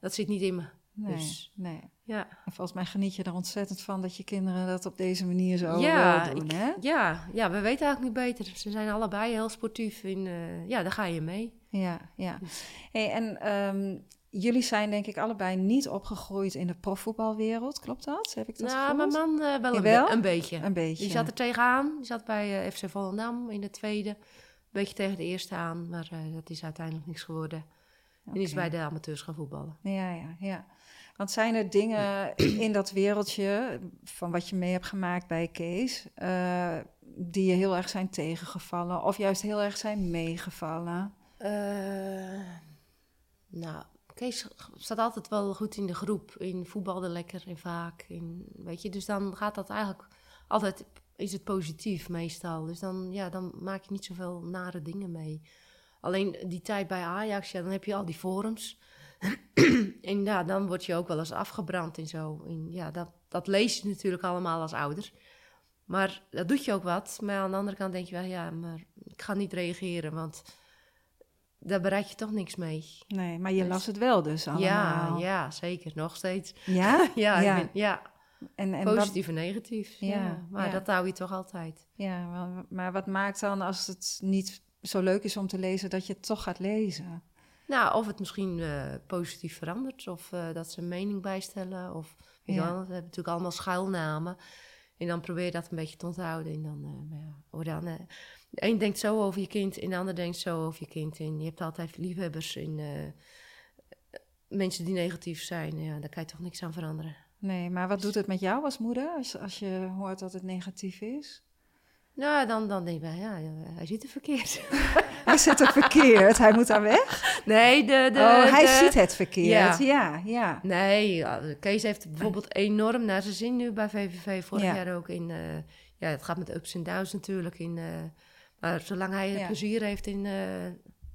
dat zit niet in me. Nee, Dus- nee. Ja, En volgens mij geniet je er ontzettend van dat je kinderen dat op deze manier zo Ja, doen, ik- hè? ja, ja, we weten eigenlijk niet beter. Ze zijn allebei heel sportief. En eh, ja, daar ga je mee. Ja, ja. Dus- Hey, en ehm, jullie zijn denk ik allebei niet opgegroeid in de profvoetbalwereld, klopt dat? Heb ik dat nou, mijn man eh, wel een, Jawel? be- een beetje. Een beetje. Die zat er tegenaan. Die zat bij eh, FC Volendam in de tweede. Een beetje tegen de eerste aan. Maar dat is uiteindelijk niks geworden. En die is bij de amateurs gaan voetballen. Ja, ja, ja. Want zijn er dingen in dat wereldje van wat je mee hebt gemaakt bij Kees, eh, die je heel erg zijn tegengevallen of juist heel erg zijn meegevallen? Eh, nou, Kees staat altijd wel goed in de groep. In voetbalde lekker en vaak. In, weet je, dus dan gaat dat eigenlijk altijd, is het positief meestal. Dus dan, ja, dan maak je niet zoveel nare dingen mee. Alleen die tijd bij Ajax, ja, dan heb je al die forums. en ja, dan word je ook wel eens afgebrand en zo. En ja, dat, dat lees je natuurlijk allemaal als ouder. Maar dat doet je ook wat. Maar aan de andere kant denk je wel, ja, maar ik ga niet reageren, want daar bereik je toch niks mee. Nee, maar je las het wel dus allemaal. Ja, ja, zeker. Nog steeds. Ja? Ja, Ja. Ik ben, ja En, en wat, positief en negatief. Ja, Ja, maar dat hou je toch altijd. ja, maar wat maakt dan als het niet zo leuk is om te lezen, dat je het toch gaat lezen? Nou, of het misschien eh, positief verandert, of eh, dat ze een mening bijstellen. Of, weet Ja. wel, we hebben natuurlijk allemaal schuilnamen. En dan probeer je dat een beetje te onthouden. En dan, maar ja, dan, de een denkt zo over je kind, en de ander denkt zo over je kind. En je hebt altijd liefhebbers en eh, mensen die negatief zijn. Ja, daar kan je toch niks aan veranderen. Nee, maar wat doet het met jou als moeder als, als je hoort dat het negatief is? Nou, dan, dan denk je, ja, ja, hij ziet het verkeerd. Hij zit er verkeerd, hij moet daar weg. nee, de, de, oh, hij de- ziet het verkeerd. Ja, Ja. ja. Nee, Kees heeft bijvoorbeeld enorm naar zijn zin nu bij VVV. Vorig Ja. jaar ook in... eh, ja, het gaat met ups en downs natuurlijk. In, eh, maar zolang hij Ja. plezier heeft in... eh,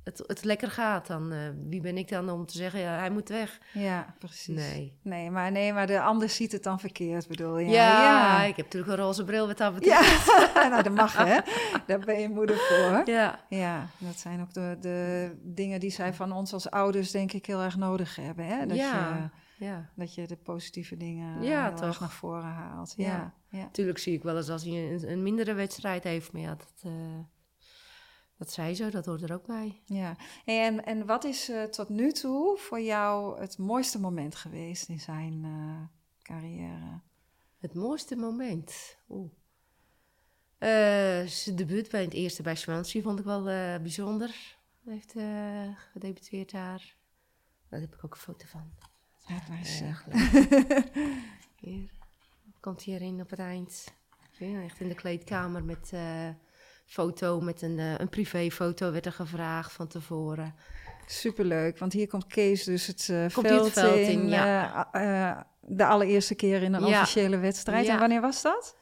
het, het lekker gaat, dan... eh, wie ben ik dan om te zeggen, ja, hij moet weg? Ja, precies. Nee. Nee, maar, nee, maar de ander ziet het dan verkeerd, bedoel je? Ja, ja. ik heb natuurlijk een roze bril wat dat betreft. Ja, nou, dat mag hè. Daar ben je moeder voor. Ja. Ja, dat zijn ook de, de dingen die zij van ons als ouders denk ik heel erg nodig hebben. Hè? Dat, Ja. je, ja. dat je de positieve dingen Ja, toch. naar voren haalt. Ja, Ja. Natuurlijk zie ik wel eens als hij een, een mindere wedstrijd heeft. Maar ja, dat, eh, dat zei zo, dat hoort er ook bij. ja. En, en wat is eh, tot nu toe voor jou het mooiste moment geweest in zijn eh, carrière? Het mooiste moment. Oeh. Eh, zijn debuut bij het eerste bij Swansea vond ik wel bijzonder. Hij heeft gedebuteerd daar. Daar heb ik ook een foto van. Laat maar leuk. Hier. Komt hij erin op het eind. Ja, echt in de kleedkamer met eh, foto, met een, eh, een privéfoto werd er gevraagd van tevoren. Superleuk, want hier komt Kees dus het, eh, Komt veld, het veld in, in. ja. eh, eh, de allereerste keer in een Ja. officiële wedstrijd. Ja. En wanneer was dat?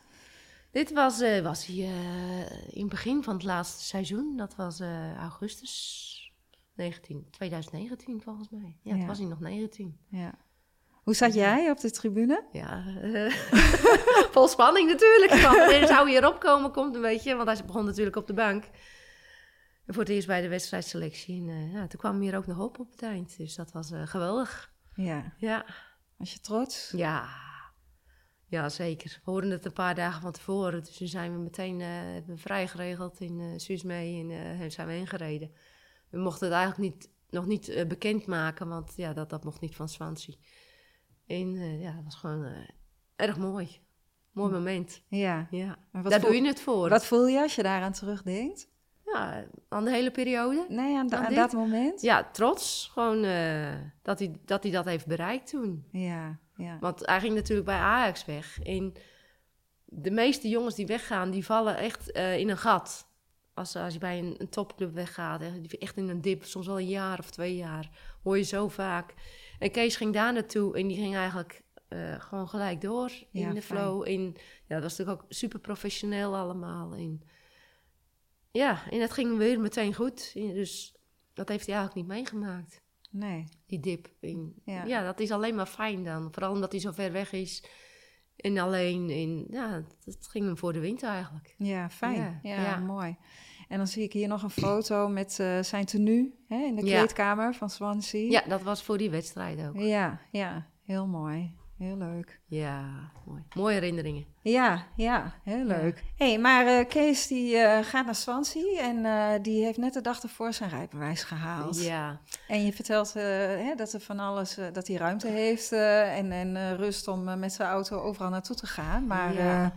Dit was, was hij eh, in het begin van het laatste seizoen. Dat was augustus 19, 2019 volgens mij. Ja, het was hij nog 19. Ja. Hoe zat jij op de tribune? Ja, eh, vol spanning natuurlijk. Wanneer zou hij erop komen, komt een beetje. Want hij begon natuurlijk op de bank. En voor het eerst bij de wedstrijdselectie. En eh, ja, toen kwam hij er ook nog op op het eind. Dus dat was eh, geweldig. Ja. Ja. Was je trots? ja, ja, zeker. We hoorden het een paar dagen van tevoren. Dus toen zijn we meteen eh, hebben we vrij geregeld in uh, en eh, zijn we ingereden. We mochten het eigenlijk niet, nog niet uh, bekendmaken, want ja, dat, dat mocht niet van Swansea. En uh, ja, dat was gewoon uh, erg mooi. Mooi moment. Ja. ja. Maar Daar doe je het voor. Wat voel je als je daaraan terugdenkt? Ja, aan de hele periode. Nee, aan, aan, aan dat moment? Ja, trots. Gewoon uh, dat, hij, dat hij dat heeft bereikt toen. Ja, ja. Want hij ging natuurlijk bij Ajax weg. En de meeste jongens die weggaan, die vallen echt in een gat. Als, als je bij een, een topclub weggaat, echt in een dip, soms wel een jaar of twee jaar, hoor je zo vaak. En Kees ging daar naartoe en die ging eigenlijk uh, gewoon gelijk door in ja, de flow. En, ja, dat was natuurlijk ook super professioneel allemaal. En, ja, en het ging weer meteen goed. Dus dat heeft hij eigenlijk niet meegemaakt. Nee. Die dip. En, ja. ja. dat is alleen maar fijn dan. Vooral omdat hij zo ver weg is. En alleen. En, ja, het ging hem voor de wind eigenlijk. Ja, fijn. Ja, ja, ja. mooi. En dan zie ik hier nog een foto met uh, zijn tenue hè, in de kleedkamer van Swansea. Ja, dat was voor die wedstrijd ook. Ja, ja. heel mooi. Heel leuk. Ja, mooi. Mooie herinneringen. Ja, ja, heel leuk. hey, maar eh, Kees die eh, gaat naar Swansea en eh, die heeft net de dag ervoor zijn rijbewijs gehaald. Ja. En je vertelt hè, dat er van alles, dat hij ruimte heeft en, en rust om met zijn auto overal naartoe te gaan. Maar ja,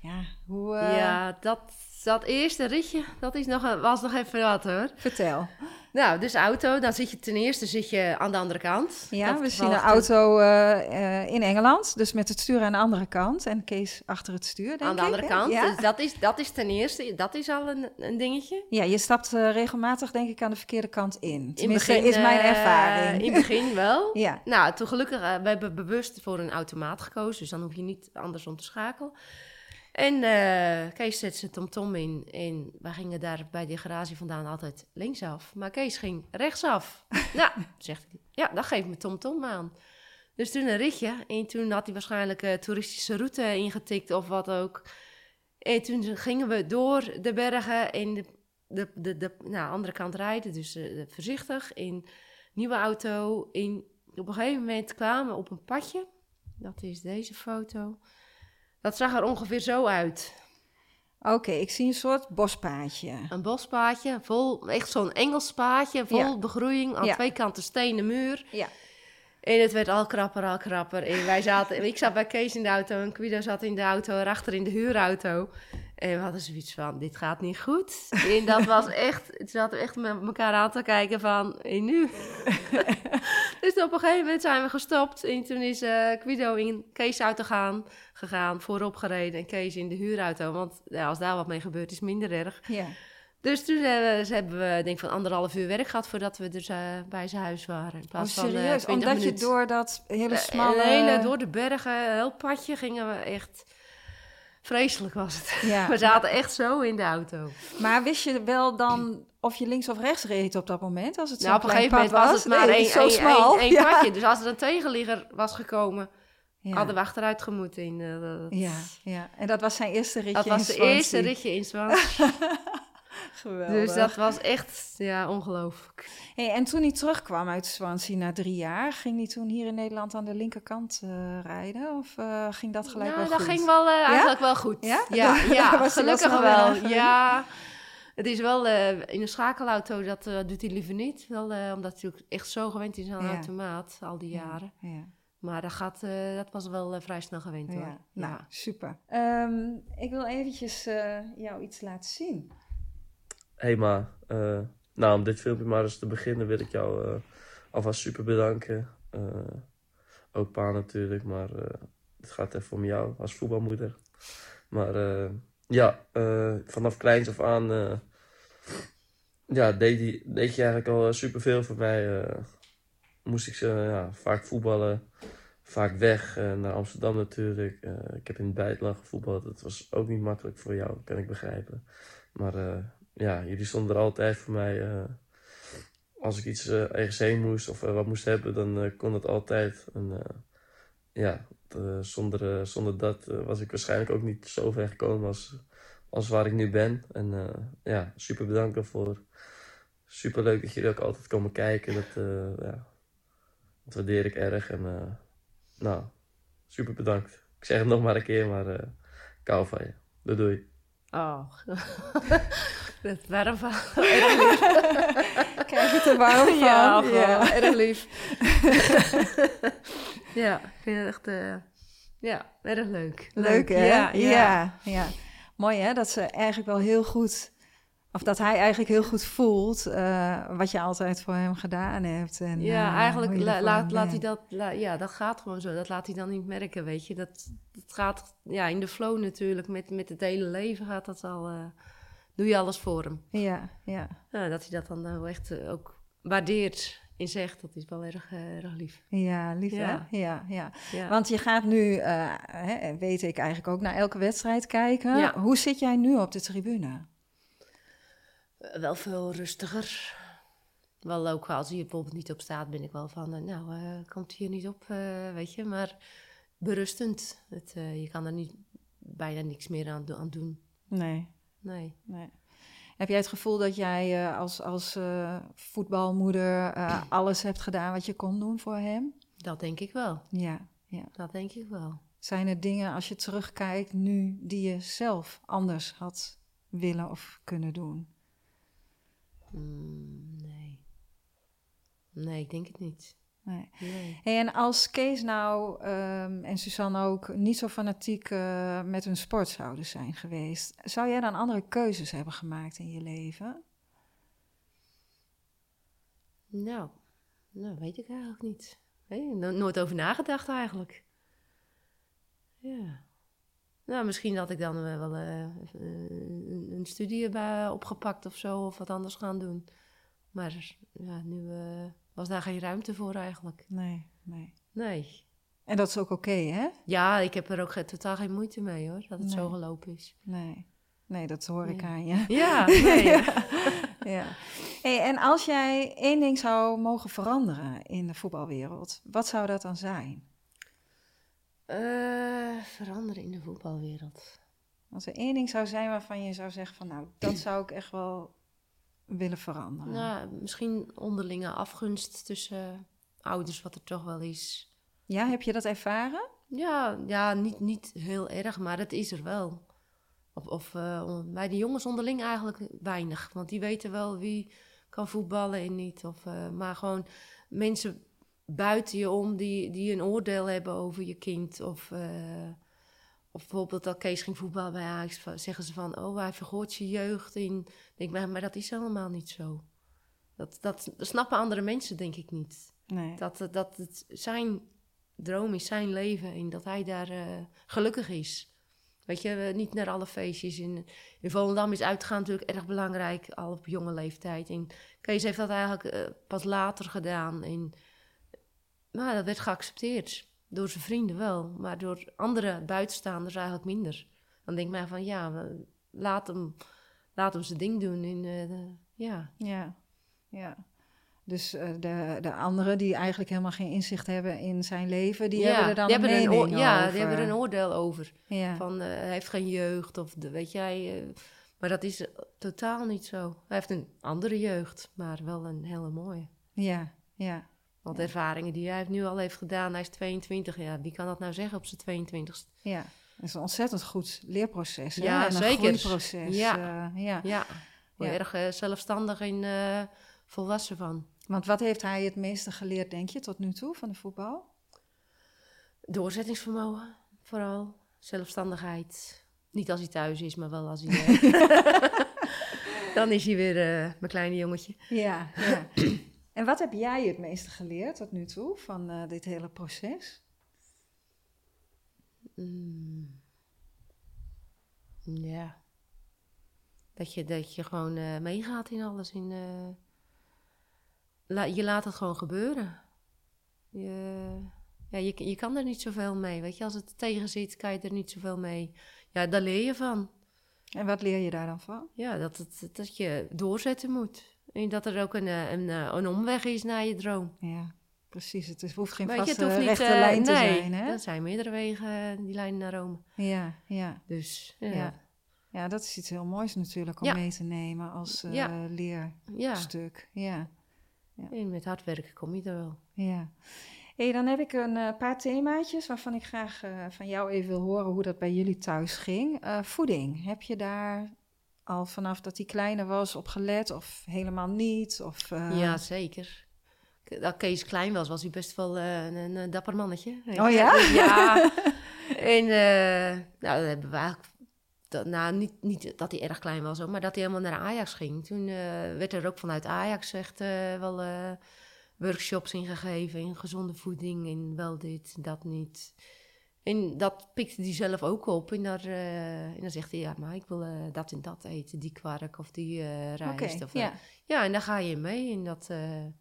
ja hoe... Ja, dat, dat eerste ritje, dat is nog, was nog even wat hoor. Vertel. Nou, dus auto, dan zit je ten eerste zit je aan de andere kant. Ja, we zien een auto uh, in Engeland, dus met het stuur aan de andere kant en Kees achter het stuur, denk ik. Aan de andere kant, ja. dus dat is, dat is ten eerste, dat is al een, een dingetje. Ja, je stapt uh, regelmatig denk ik aan de verkeerde kant in. Tenminste, in begin, is mijn ervaring. in het begin wel. ja. Nou, toen gelukkig, we hebben bewust voor een automaat gekozen, dus dan hoef je niet andersom te schakelen. En uh, Kees zet zijn tomtom in. En we gingen daar bij die garage vandaan altijd linksaf. Maar Kees ging rechtsaf. nou, zegt hij, ja, dan geef me tomtom aan. Dus toen een ritje. En toen had hij waarschijnlijk een toeristische route ingetikt of wat ook. En toen gingen we door de bergen en de, de, de, de nou, andere kant rijden. Dus uh, voorzichtig in nieuwe auto. In, op een gegeven moment kwamen we op een padje. Dat is deze foto. Dat zag er ongeveer zo uit. Oké, ik zie een soort bospaadje. Een bospaadje, vol, echt zo'n Engels paadje, vol begroeiing, aan twee kanten stenen muur. Ja. En het werd al krapper, al krapper. En wij zaten, ik zat bij Kees in de auto en Guido zat in de auto, erachter in de huurauto. En we hadden zoiets van, dit gaat niet goed. En dat was echt, het zaten echt met elkaar aan te kijken van, en nu? dus op een gegeven moment zijn we gestopt. En toen is uh, Guido in Kees' auto gaan, gegaan, voorop gereden. En Kees in de huurauto. Want ja, als daar wat mee gebeurt, is minder erg. Ja. Dus toen hebben we, hebben we denk van anderhalf uur werk gehad voordat we dus uh, bij zijn huis waren. In plaats oh, serieus? Van, Omdat je door dat hele smalle... hele, door de bergen, heel padje gingen we echt Vreselijk was het. Ja. We zaten echt zo in de auto. Maar wist je wel dan of je links of rechts reed op dat moment? Als het nou, op een gegeven moment was, het maar één, één, één padje. Dus als er een tegenligger was gekomen, hadden we achteruit gemoeten. In, uh, ja, ja, en dat was zijn eerste ritje Dat was het eerste ritje in Swansea. Geweldig. Dus dat was echt ja, ongelooflijk. Hey, en toen hij terugkwam uit Swansea na drie jaar, ging hij toen hier in Nederland aan de linkerkant uh, rijden? Of uh, ging dat gelijk nou, wel dat goed? ging wel uh, eigenlijk wel goed. Ja, ja, ja gelukkig wel. Ja, het is wel in een schakelauto, dat doet hij liever niet. Wel, omdat hij ook echt zo gewend is aan een automaat, al die jaren. Ja. Maar dat, gaat, dat was wel vrij snel gewend hoor. Ja, nou, super. Um, ik wil eventjes jou iets laten zien hey ma, uh, nou om dit filmpje maar eens te beginnen wil ik jou uh, alvast super bedanken. Uh, ook pa natuurlijk, maar het gaat even om jou als voetbalmoeder. Maar ja, vanaf kleins af aan ja, deed, deed je eigenlijk al superveel voor mij. moest ik ja, vaak voetballen, vaak weg naar Amsterdam natuurlijk. ik heb in het buitenland gevoetbald, dat was ook niet makkelijk voor jou, kan ik begrijpen. Maar ja, jullie stonden er altijd voor mij. Uh, als ik iets uh, ergens heen moest of uh, wat moest hebben, dan kon het altijd. En ja, zonder, zonder dat was ik waarschijnlijk ook niet zo ver gekomen als, als waar ik nu ben. En ja, super bedankt daarvoor. Super leuk dat jullie ook altijd komen kijken. Dat, ja, dat waardeer ik erg. En nou, super bedankt. Ik zeg het nog maar een keer, maar kou van je. Doei doei. Oh, dat warm van. Krijg je het er warm van? Ja, ja. erg lief. ja, ik vind het echt uh, ja, erg leuk. Leuk, hè? Ja, ja, ja. Mooi hè, dat ze eigenlijk wel heel goed of dat hij eigenlijk heel goed voelt uh, wat je altijd voor hem gedaan hebt. En, ja, uh, eigenlijk la, laat, laat hij dat... La, ja, dat gaat gewoon zo. Dat laat hij dan niet merken, weet je. Dat, dat gaat ja, in de flow natuurlijk. Met, met het hele leven gaat dat al... Uh, doe je alles voor hem. Ja, ja. dat hij dat dan wel echt ook waardeert in zegt. Dat is wel erg, erg lief. Ja, lief ja. hè? Ja, ja, ja. Want je gaat nu, hè, weet ik eigenlijk ook, naar elke wedstrijd kijken. Hoe zit jij nu op de tribune? Eh, wel veel rustiger. Wel ook als hij bijvoorbeeld niet op staat, ben ik wel van, uh, nou, uh, komt hier niet op, uh, weet je. Maar berustend. Het, je kan er niet bijna niks meer aan, aan doen. Nee. Nee. nee. Heb jij het gevoel dat jij als, als voetbalmoeder alles hebt gedaan wat je kon doen voor hem? Dat denk ik wel. Ja, ja. Dat denk ik wel. Zijn er dingen als je terugkijkt nu die je zelf anders had willen of kunnen doen? Mm, nee. Nee, ik denk het niet. Nee. Nee. Hey, en als Kees nou ehm, en Suzanne ook niet zo fanatiek eh, met hun sport zouden zijn geweest, zou jij dan andere keuzes hebben gemaakt in je leven? Nou, nou, weet ik eigenlijk niet. Nee, no- nooit over nagedacht eigenlijk. Ja. Nou, misschien had ik dan eh, wel eh, een, een studie erbij opgepakt of zo, of wat anders gaan doen. Maar ja, nu eh, was daar geen ruimte voor eigenlijk. Nee, nee. Nee. En dat is ook oké, hè? Ja, ik heb er ook totaal geen moeite mee hoor, dat het zo gelopen is. Nee. Nee, dat hoor ik aan je. Ja, nee. ja. Hey, en als jij één ding zou mogen veranderen in de voetbalwereld, wat zou dat dan zijn? Eh, veranderen in de voetbalwereld. Als er één ding zou zijn waarvan je zou zeggen van nou, dat zou ik echt wel willen veranderen. Nou, misschien onderlinge afgunst tussen ouders, wat er toch wel is. Ja, heb je dat ervaren? Ja, ja niet, niet heel erg, maar het is er wel. Of, of eh, bij de jongens onderling eigenlijk weinig. Want die weten wel wie kan voetballen en niet. Of, eh, maar gewoon mensen buiten je om die, die een oordeel hebben over je kind. Of, eh, of bijvoorbeeld dat Kees ging voetballen bij Ajax. Zeggen ze van, oh hij vergoort je jeugd in. Ik denk, maar, maar dat is helemaal niet zo. Dat, dat, dat snappen andere mensen denk ik niet. Nee. Dat, dat het zijn droom is, zijn leven en dat hij daar eh, gelukkig is. Weet je, eh, niet naar alle feestjes. In, in Volendam is uitgaan natuurlijk erg belangrijk, al op jonge leeftijd. En Kees heeft dat eigenlijk eh, pas later gedaan. En, nou, dat werd geaccepteerd. Door zijn vrienden wel, maar door andere buitenstaanders eigenlijk minder. Dan denk ik mij van, ja, laat hem, laat hem zijn ding doen. En, eh, de- ja. Ja, ja. Dus eh, de, de anderen die eigenlijk helemaal geen inzicht hebben in zijn leven, die Ja, hebben er dan die een hebben mening Ja, over. die hebben er een oordeel over. Ja, Van eh, hij heeft geen jeugd of de, weet jij. maar dat is totaal niet zo. Hij heeft een andere jeugd, maar wel een hele mooie. ja, ja. Want ervaringen die hij nu al heeft gedaan, hij is 22 jaar. Wie kan dat nou zeggen op zijn 22 ja. Het is een ontzettend goed leerproces. hè? Ja, en een zeker. groeiproces. Ja. eh, ja. Ja, Ja. erg eh, zelfstandig en eh, volwassen van. Want wat heeft hij het meeste geleerd, denk je, tot nu toe van de voetbal? Doorzettingsvermogen, vooral. Zelfstandigheid. Niet als hij thuis is, maar wel als hij... Dan is hij weer mijn kleine jongetje. Ja, ja. En wat heb jij het meeste geleerd tot nu toe van eh, dit hele proces? Mm. Ja. Dat je, dat je gewoon eh, meegaat in alles. In, eh, la- je laat het gewoon gebeuren. Je, ja, je, je kan er niet zoveel mee. Weet je, als het tegen zit, kan je er niet zoveel mee. Ja, daar leer je van. En wat leer je daar dan van? Ja, dat, het, dat je doorzetten moet. En dat er ook een, eh, een, eh, een omweg is naar je droom. Ja, precies. Het hoeft geen vaste het hoeft niet, rechte eh, lijn te nee, zijn, hè? er zijn meerdere wegen die leiden naar Rome. Ja, ja. Dus ja, Ja. dat is iets heel moois natuurlijk om Ja. mee te nemen als Ja. leerstuk. Ja, En met hard werken kom je er wel. ja. Hey, dan heb ik een paar themaatjes waarvan ik graag van jou even wil horen hoe dat bij jullie thuis ging. Voeding, heb je daar al vanaf dat hij kleiner was op gelet of helemaal niet? Of, eh, Ja, zeker. Dat Kees klein was, was hij best wel eh, een, een dapper mannetje. Oh ja? Ja. En uh, nou, dat hebben we eigenlijk... Dat, nou, niet, niet dat hij erg klein was, maar dat hij helemaal naar Ajax ging. Toen werd er ook vanuit Ajax echt wel workshops ingegeven in gezonde voeding en wel dit, dat niet. En dat pikte hij zelf ook op. En, daar, uh, en dan zegt hij, ja, maar ik wil uh, dat en dat eten, die kwark of die uh, rijst. Okay, of, ja. ja, en daar ga je mee. En dat, en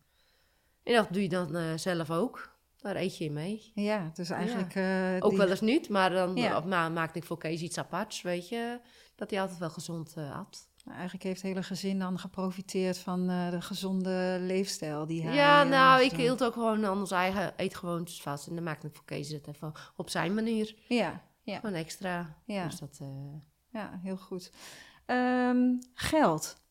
dat doe je dan zelf ook. Daar eet je in mee. Ja, dus eigenlijk... Ja. Ook die... wel eens niet, maar dan Ja. ma maakte ik voor Kees iets aparts, weet je. Dat hij altijd wel gezond at. Eigenlijk heeft het hele gezin dan geprofiteerd van uh, de gezonde leefstijl die hij... Ja, uh, nou, ik hield ook gewoon aan ons eigen eetgewoontes vast. En dan maakte ik voor Kees het even op zijn manier. Ja, ja. Gewoon extra. Ja. Dus dat, uh... ja heel goed. Um, geld.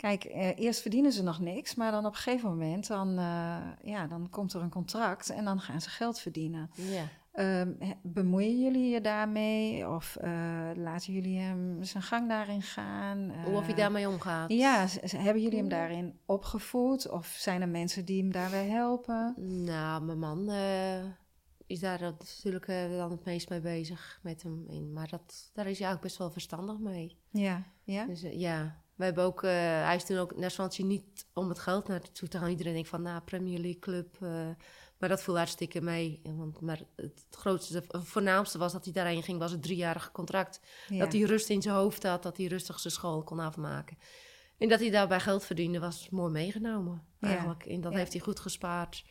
Kijk, eh, eerst verdienen ze nog niks, maar dan op een gegeven moment dan, eh, ja, dan komt er een contract en dan gaan ze geld verdienen. Ja. Ehm, bemoeien jullie je daarmee of eh, laten jullie hem zijn gang daarin gaan? Hoe of je Eh, daarmee omgaat. Ja, hebben jullie hem daarin opgevoed of zijn er mensen die hem daarbij helpen? Nou, mijn man eh, is daar natuurlijk dan het meest mee bezig met hem. In. Maar dat, daar is hij eigenlijk best wel verstandig mee. Ja, ja, Dus ja, we hebben ook, hij is toen ook naar Swansea niet om het geld naartoe te gaan. Iedereen denkt van, nou, Premier League club. Maar dat viel hartstikke mee. Want, maar het grootste, het voornaamste was dat hij daarheen ging, was het driejarige contract. ja. Dat hij rust in zijn hoofd had, dat hij rustig zijn school kon afmaken. En dat hij daarbij geld verdiende, was mooi meegenomen Ja, eigenlijk. En dat ja. heeft hij goed gespaard.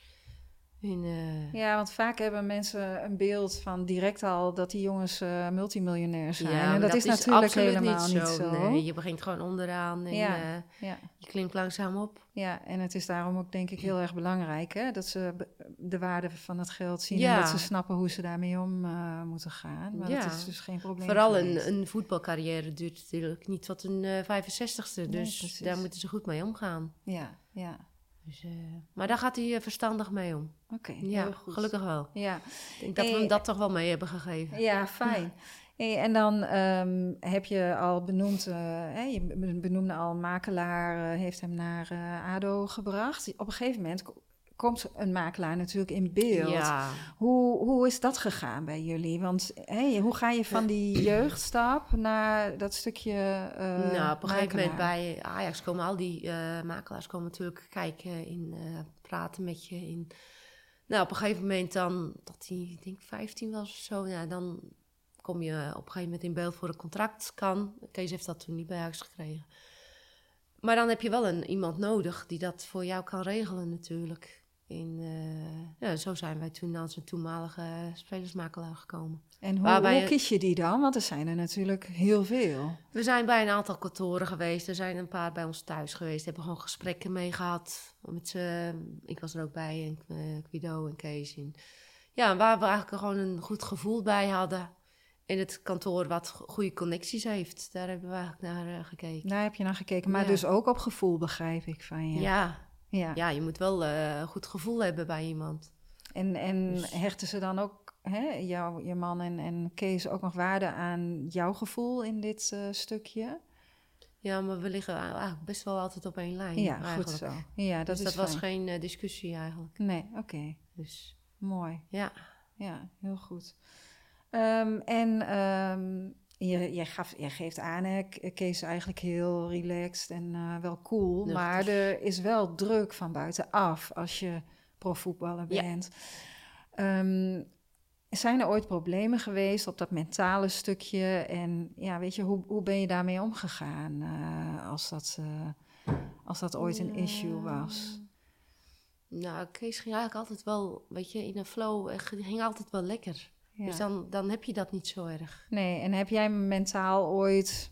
In, eh, Ja, want vaak hebben mensen een beeld van direct al dat die jongens eh, multimiljonair zijn. en maar dat, is natuurlijk helemaal niet zo. Nee, je begint gewoon onderaan en Ja. eh, Ja, je klimt langzaam op. ja, en het is daarom ook denk ik heel erg belangrijk hè, dat ze de waarde van het geld zien Ja. en dat ze snappen hoe ze daarmee om moeten gaan. Maar Ja. dat is dus geen probleem. Vooral een, een voetbalcarrière duurt natuurlijk niet tot een eh 65ste. Nee, Dus daar moeten ze goed mee omgaan. Ja, ja. Dus, eh, maar daar gaat hij eh, verstandig mee om. Oké, Ja, heel goed. gelukkig wel. Ja, Ik denk dat we Hey. hem dat toch wel mee hebben gegeven. ja fijn. Hey, en dan ehm, heb je al benoemd, eh, je be- benoemde al, makelaar eh, heeft hem naar eh, ADO gebracht. Op een gegeven moment komt een makelaar natuurlijk in beeld. Ja, Hoe, hoe is dat gegaan bij jullie? Want hoe ga je van die jeugdstap naar dat stukje eh nou, op een gegeven moment bij Ajax komen al die eh, makelaars komen natuurlijk kijken, in, eh, praten met je. In. Nou, op een gegeven moment dan, dat hij, ik denk 15 was of zo, ja, dan kom je op een gegeven moment in beeld voor een contract. Kan. Kees heeft dat toen niet bij Ajax gekregen. Maar dan heb je wel een, iemand nodig die dat voor jou kan regelen natuurlijk. Eh, ja, zo zijn wij toen als een toenmalige spelersmakelaar gekomen. En hoe, waarbij hoe kies je die dan? Want er zijn er natuurlijk heel veel. We zijn bij een aantal kantoren geweest. Er zijn een paar bij ons thuis geweest. Hebben gewoon gesprekken mee gehad. Met z'n, ik was er ook bij, en eh, Guido en Kees. En, ja, waar we eigenlijk gewoon een goed gevoel bij hadden. In het kantoor wat go- goede connecties heeft. Daar hebben we eigenlijk naar eh, gekeken. Daar heb je naar gekeken. Maar Ja. dus ook op gevoel, begrijp ik van je. Ja, Ja. ja. je moet wel een goed gevoel hebben bij iemand. En, en Dus- hechten ze dan ook, hè, jou, je man en, en Kees, ook nog waarde aan jouw gevoel in dit eh, stukje? Ja, maar we liggen eigenlijk best wel altijd op één lijn. ja, goed zo. Ja, dat dus is dat was geen eh, discussie eigenlijk. Nee, oké. Dus Mooi. ja. Ja, heel goed. Ehm, en ehm, je, jij, gaf, jij geeft aan, hè, Kees eigenlijk heel relaxed en eh, wel cool. Maar er is wel druk van buitenaf als je profvoetballer Ja. bent. Ehm, zijn er ooit problemen geweest op dat mentale stukje? En ja, weet je, hoe, hoe ben je daarmee omgegaan eh, als, dat, eh, als dat ooit een issue was? Nou, Kees ging eigenlijk altijd wel, weet je, in een flow. ging altijd wel lekker. Ja. Dus dan, dan heb je dat niet zo erg. Nee, en heb jij mentaal ooit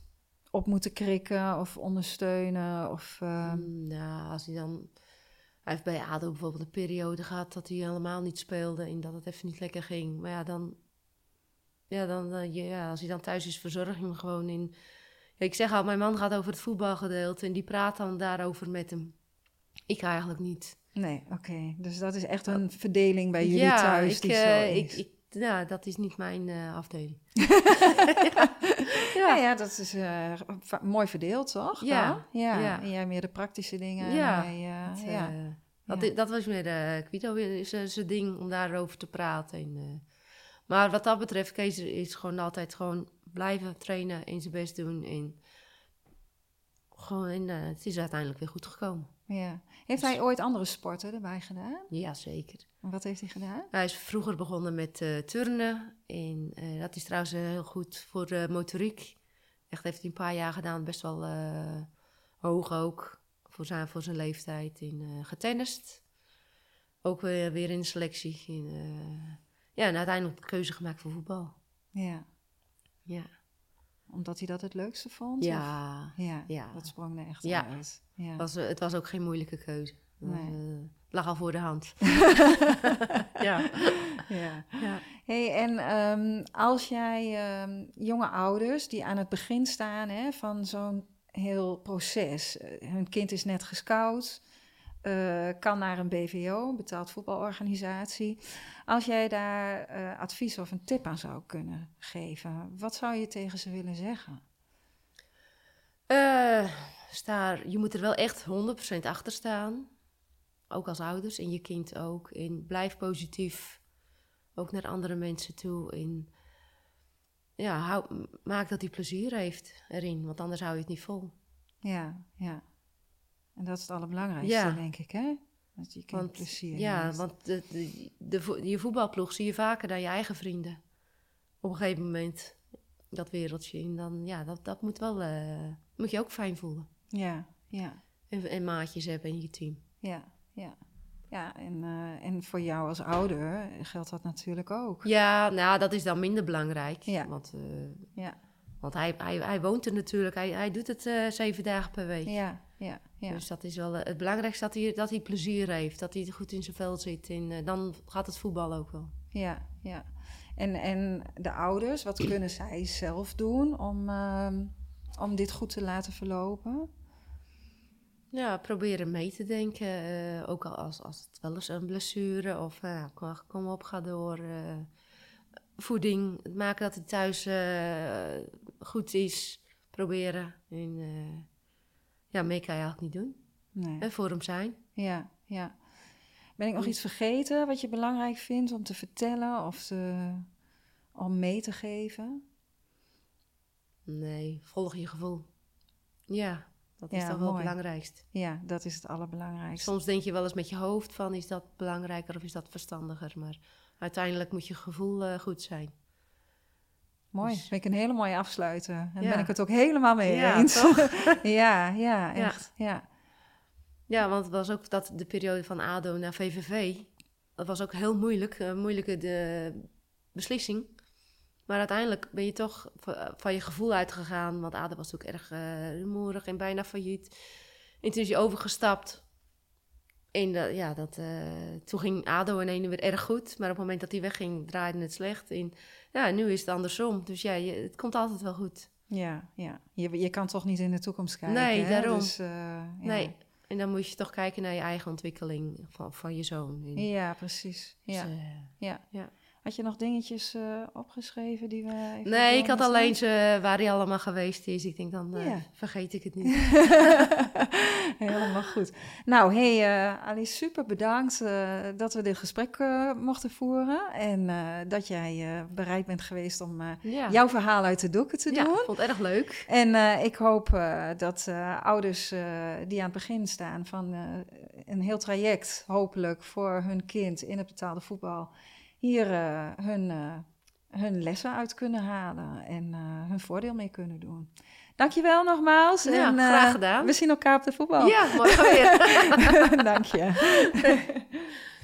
op moeten krikken of ondersteunen? Of, eh, Mm, nou, als hij dan... Hij heeft bij ADO bijvoorbeeld een periode gehad dat hij helemaal niet speelde en dat het even niet lekker ging. Maar ja, dan... Ja, dan, ja, als hij dan thuis is, verzorg je hem gewoon in... Ja, ik zeg al, mijn man gaat over het voetbalgedeelte en die praat dan daarover met hem. Ik eigenlijk niet. Nee, oké. Dus dat is echt een verdeling bij jullie ja, thuis ik, die eh, zo ik, is. ik, ja, dat is niet mijn eh, afdeling. ja. ja, dat is eh, mooi verdeeld, toch? Ja, ja. ja. En jij meer de praktische dingen. Ja, wij, eh, Dat, ja. dat, Ja. dat was meer uh, Quito zijn ding om daarover te praten. En, maar wat dat betreft, Kees is gewoon altijd gewoon blijven trainen en zijn best doen. En, gewoon, en het is uiteindelijk weer goed gekomen. ja. Heeft Dus- hij ooit andere sporten erbij gedaan? Ja, zeker. Wat heeft hij gedaan? Hij is vroeger begonnen met eh, turnen. En eh, dat is trouwens eh, heel goed voor motoriek. Echt heeft hij een paar jaar gedaan, best wel hoog ook. Voor zijn, voor zijn leeftijd. En eh getennist. Ook weer, weer in de selectie. En, ja, en uiteindelijk de keuze gemaakt voor voetbal. Ja. Ja. Omdat hij dat het leukste vond? Ja, Ja, Ja. dat sprong er echt Ja. uit. Ja. was, het was ook geen moeilijke keuze. Nee. eh, lag al voor de hand. ja. ja. ja. Hey, en ehm, als jij ehm, jonge ouders die aan het begin staan hè, van zo'n heel proces. Eh, hun kind is net gescout, uh, kan naar een BVO, betaald voetbalorganisatie. Als jij daar uh, advies of een tip aan zou kunnen geven, wat zou je tegen ze willen zeggen? Uh, sta, je moet er wel echt 100% achter staan. Ook als ouders en je kind ook. In blijf positief. Ook naar andere mensen toe. In, ja, hou, maak dat hij plezier heeft erin, want anders hou je het niet vol. Ja, ja. En dat is het allerbelangrijkste, denk ik, hè? Dat je kind want, plezier Ja, heeft. want de, de, de, je voetbalploeg zie je vaker dan je eigen vrienden. Op een gegeven moment dat wereldje in, dan ja, dat, dat moet wel, uh, moet je ook fijn voelen. Ja, ja. En, en maatjes hebben in je team. Ja, ja. Ja, en, uh, en voor jou als ouder geldt dat natuurlijk ook. Ja, nou, dat is dan minder belangrijk. Ja. Want, uh, ja. want hij, hij, hij woont er natuurlijk, hij, hij doet het uh, zeven dagen per week. Ja, ja, ja. Dus dat is wel het belangrijkste, dat hij, dat hij plezier heeft, dat hij goed in zijn vel zit. En dan gaat het voetbal ook wel. Ja, ja. En, en de ouders, wat kunnen zij zelf doen om, uh, om dit goed te laten verlopen? Ja, proberen mee te denken. Uh, ook als, als het wel eens een blessure of uh, kom op, ga door. Uh, voeding, het maken dat het thuis goed is. Proberen. En ja, meer kan je eigenlijk niet doen. Nee. En voor hem zijn. Ja, ja. Ben ik nog iets vergeten wat je belangrijk vindt om te vertellen of te, om mee te geven? Nee, volg je gevoel. Ja, dat is Ja, toch wel mooi. het belangrijkst. Ja, dat is het allerbelangrijkste. Soms denk je wel eens met je hoofd van, is dat belangrijker of is dat verstandiger? Maar uiteindelijk moet je gevoel eh, goed zijn. Mooi, Dus- vind ik een hele mooie afsluiter. En daar Ja. ben ik het ook helemaal mee Ja, eens. toch? ja, ja, echt. Ja. Ja, want het was ook dat de periode van ADO naar VVV. Dat was ook heel moeilijk, een moeilijke de beslissing. Maar uiteindelijk ben je toch va- van je gevoel uitgegaan. Want ADO was natuurlijk erg eh, rumoerig en bijna failliet. En toen is je overgestapt. En dat- ja, dat, eh, toen ging ADO in ene weer erg goed. Maar op het moment dat hij wegging, draaide het slecht. En ja, nu is het andersom. Dus ja, je, het komt altijd wel goed. Ja, ja. Je, je kan toch niet in de toekomst kijken. Nee, hè? daarom. Dus, eh, ja. Nee, en dan moet je toch kijken naar je eigen ontwikkeling van, van je zoon. En, Ja, precies. dus, Ja. eh, ja. ja. Had je nog dingetjes eh, opgeschreven die we Nee, ik had alleen ze waar hij allemaal geweest is. Ik denk, dan eh, Ja. vergeet ik het niet. Helemaal goed. Nou, hey eh, Alice, super bedankt eh, dat we dit gesprek eh, mochten voeren. En eh, dat jij eh, bereid bent geweest om eh, ja. jouw verhaal uit de doeken te ja, doen. ik vond het erg leuk. En eh, ik hoop eh, dat eh, ouders eh, die aan het begin staan van eh, een heel traject, hopelijk voor hun kind in het betaalde voetbal, hier eh, hun, eh, hun lessen uit kunnen halen en eh, hun voordeel mee kunnen doen. Dankjewel nogmaals. Ja, en, graag gedaan. We zien elkaar op de voetbal. Ja, morgen weer. Dank je.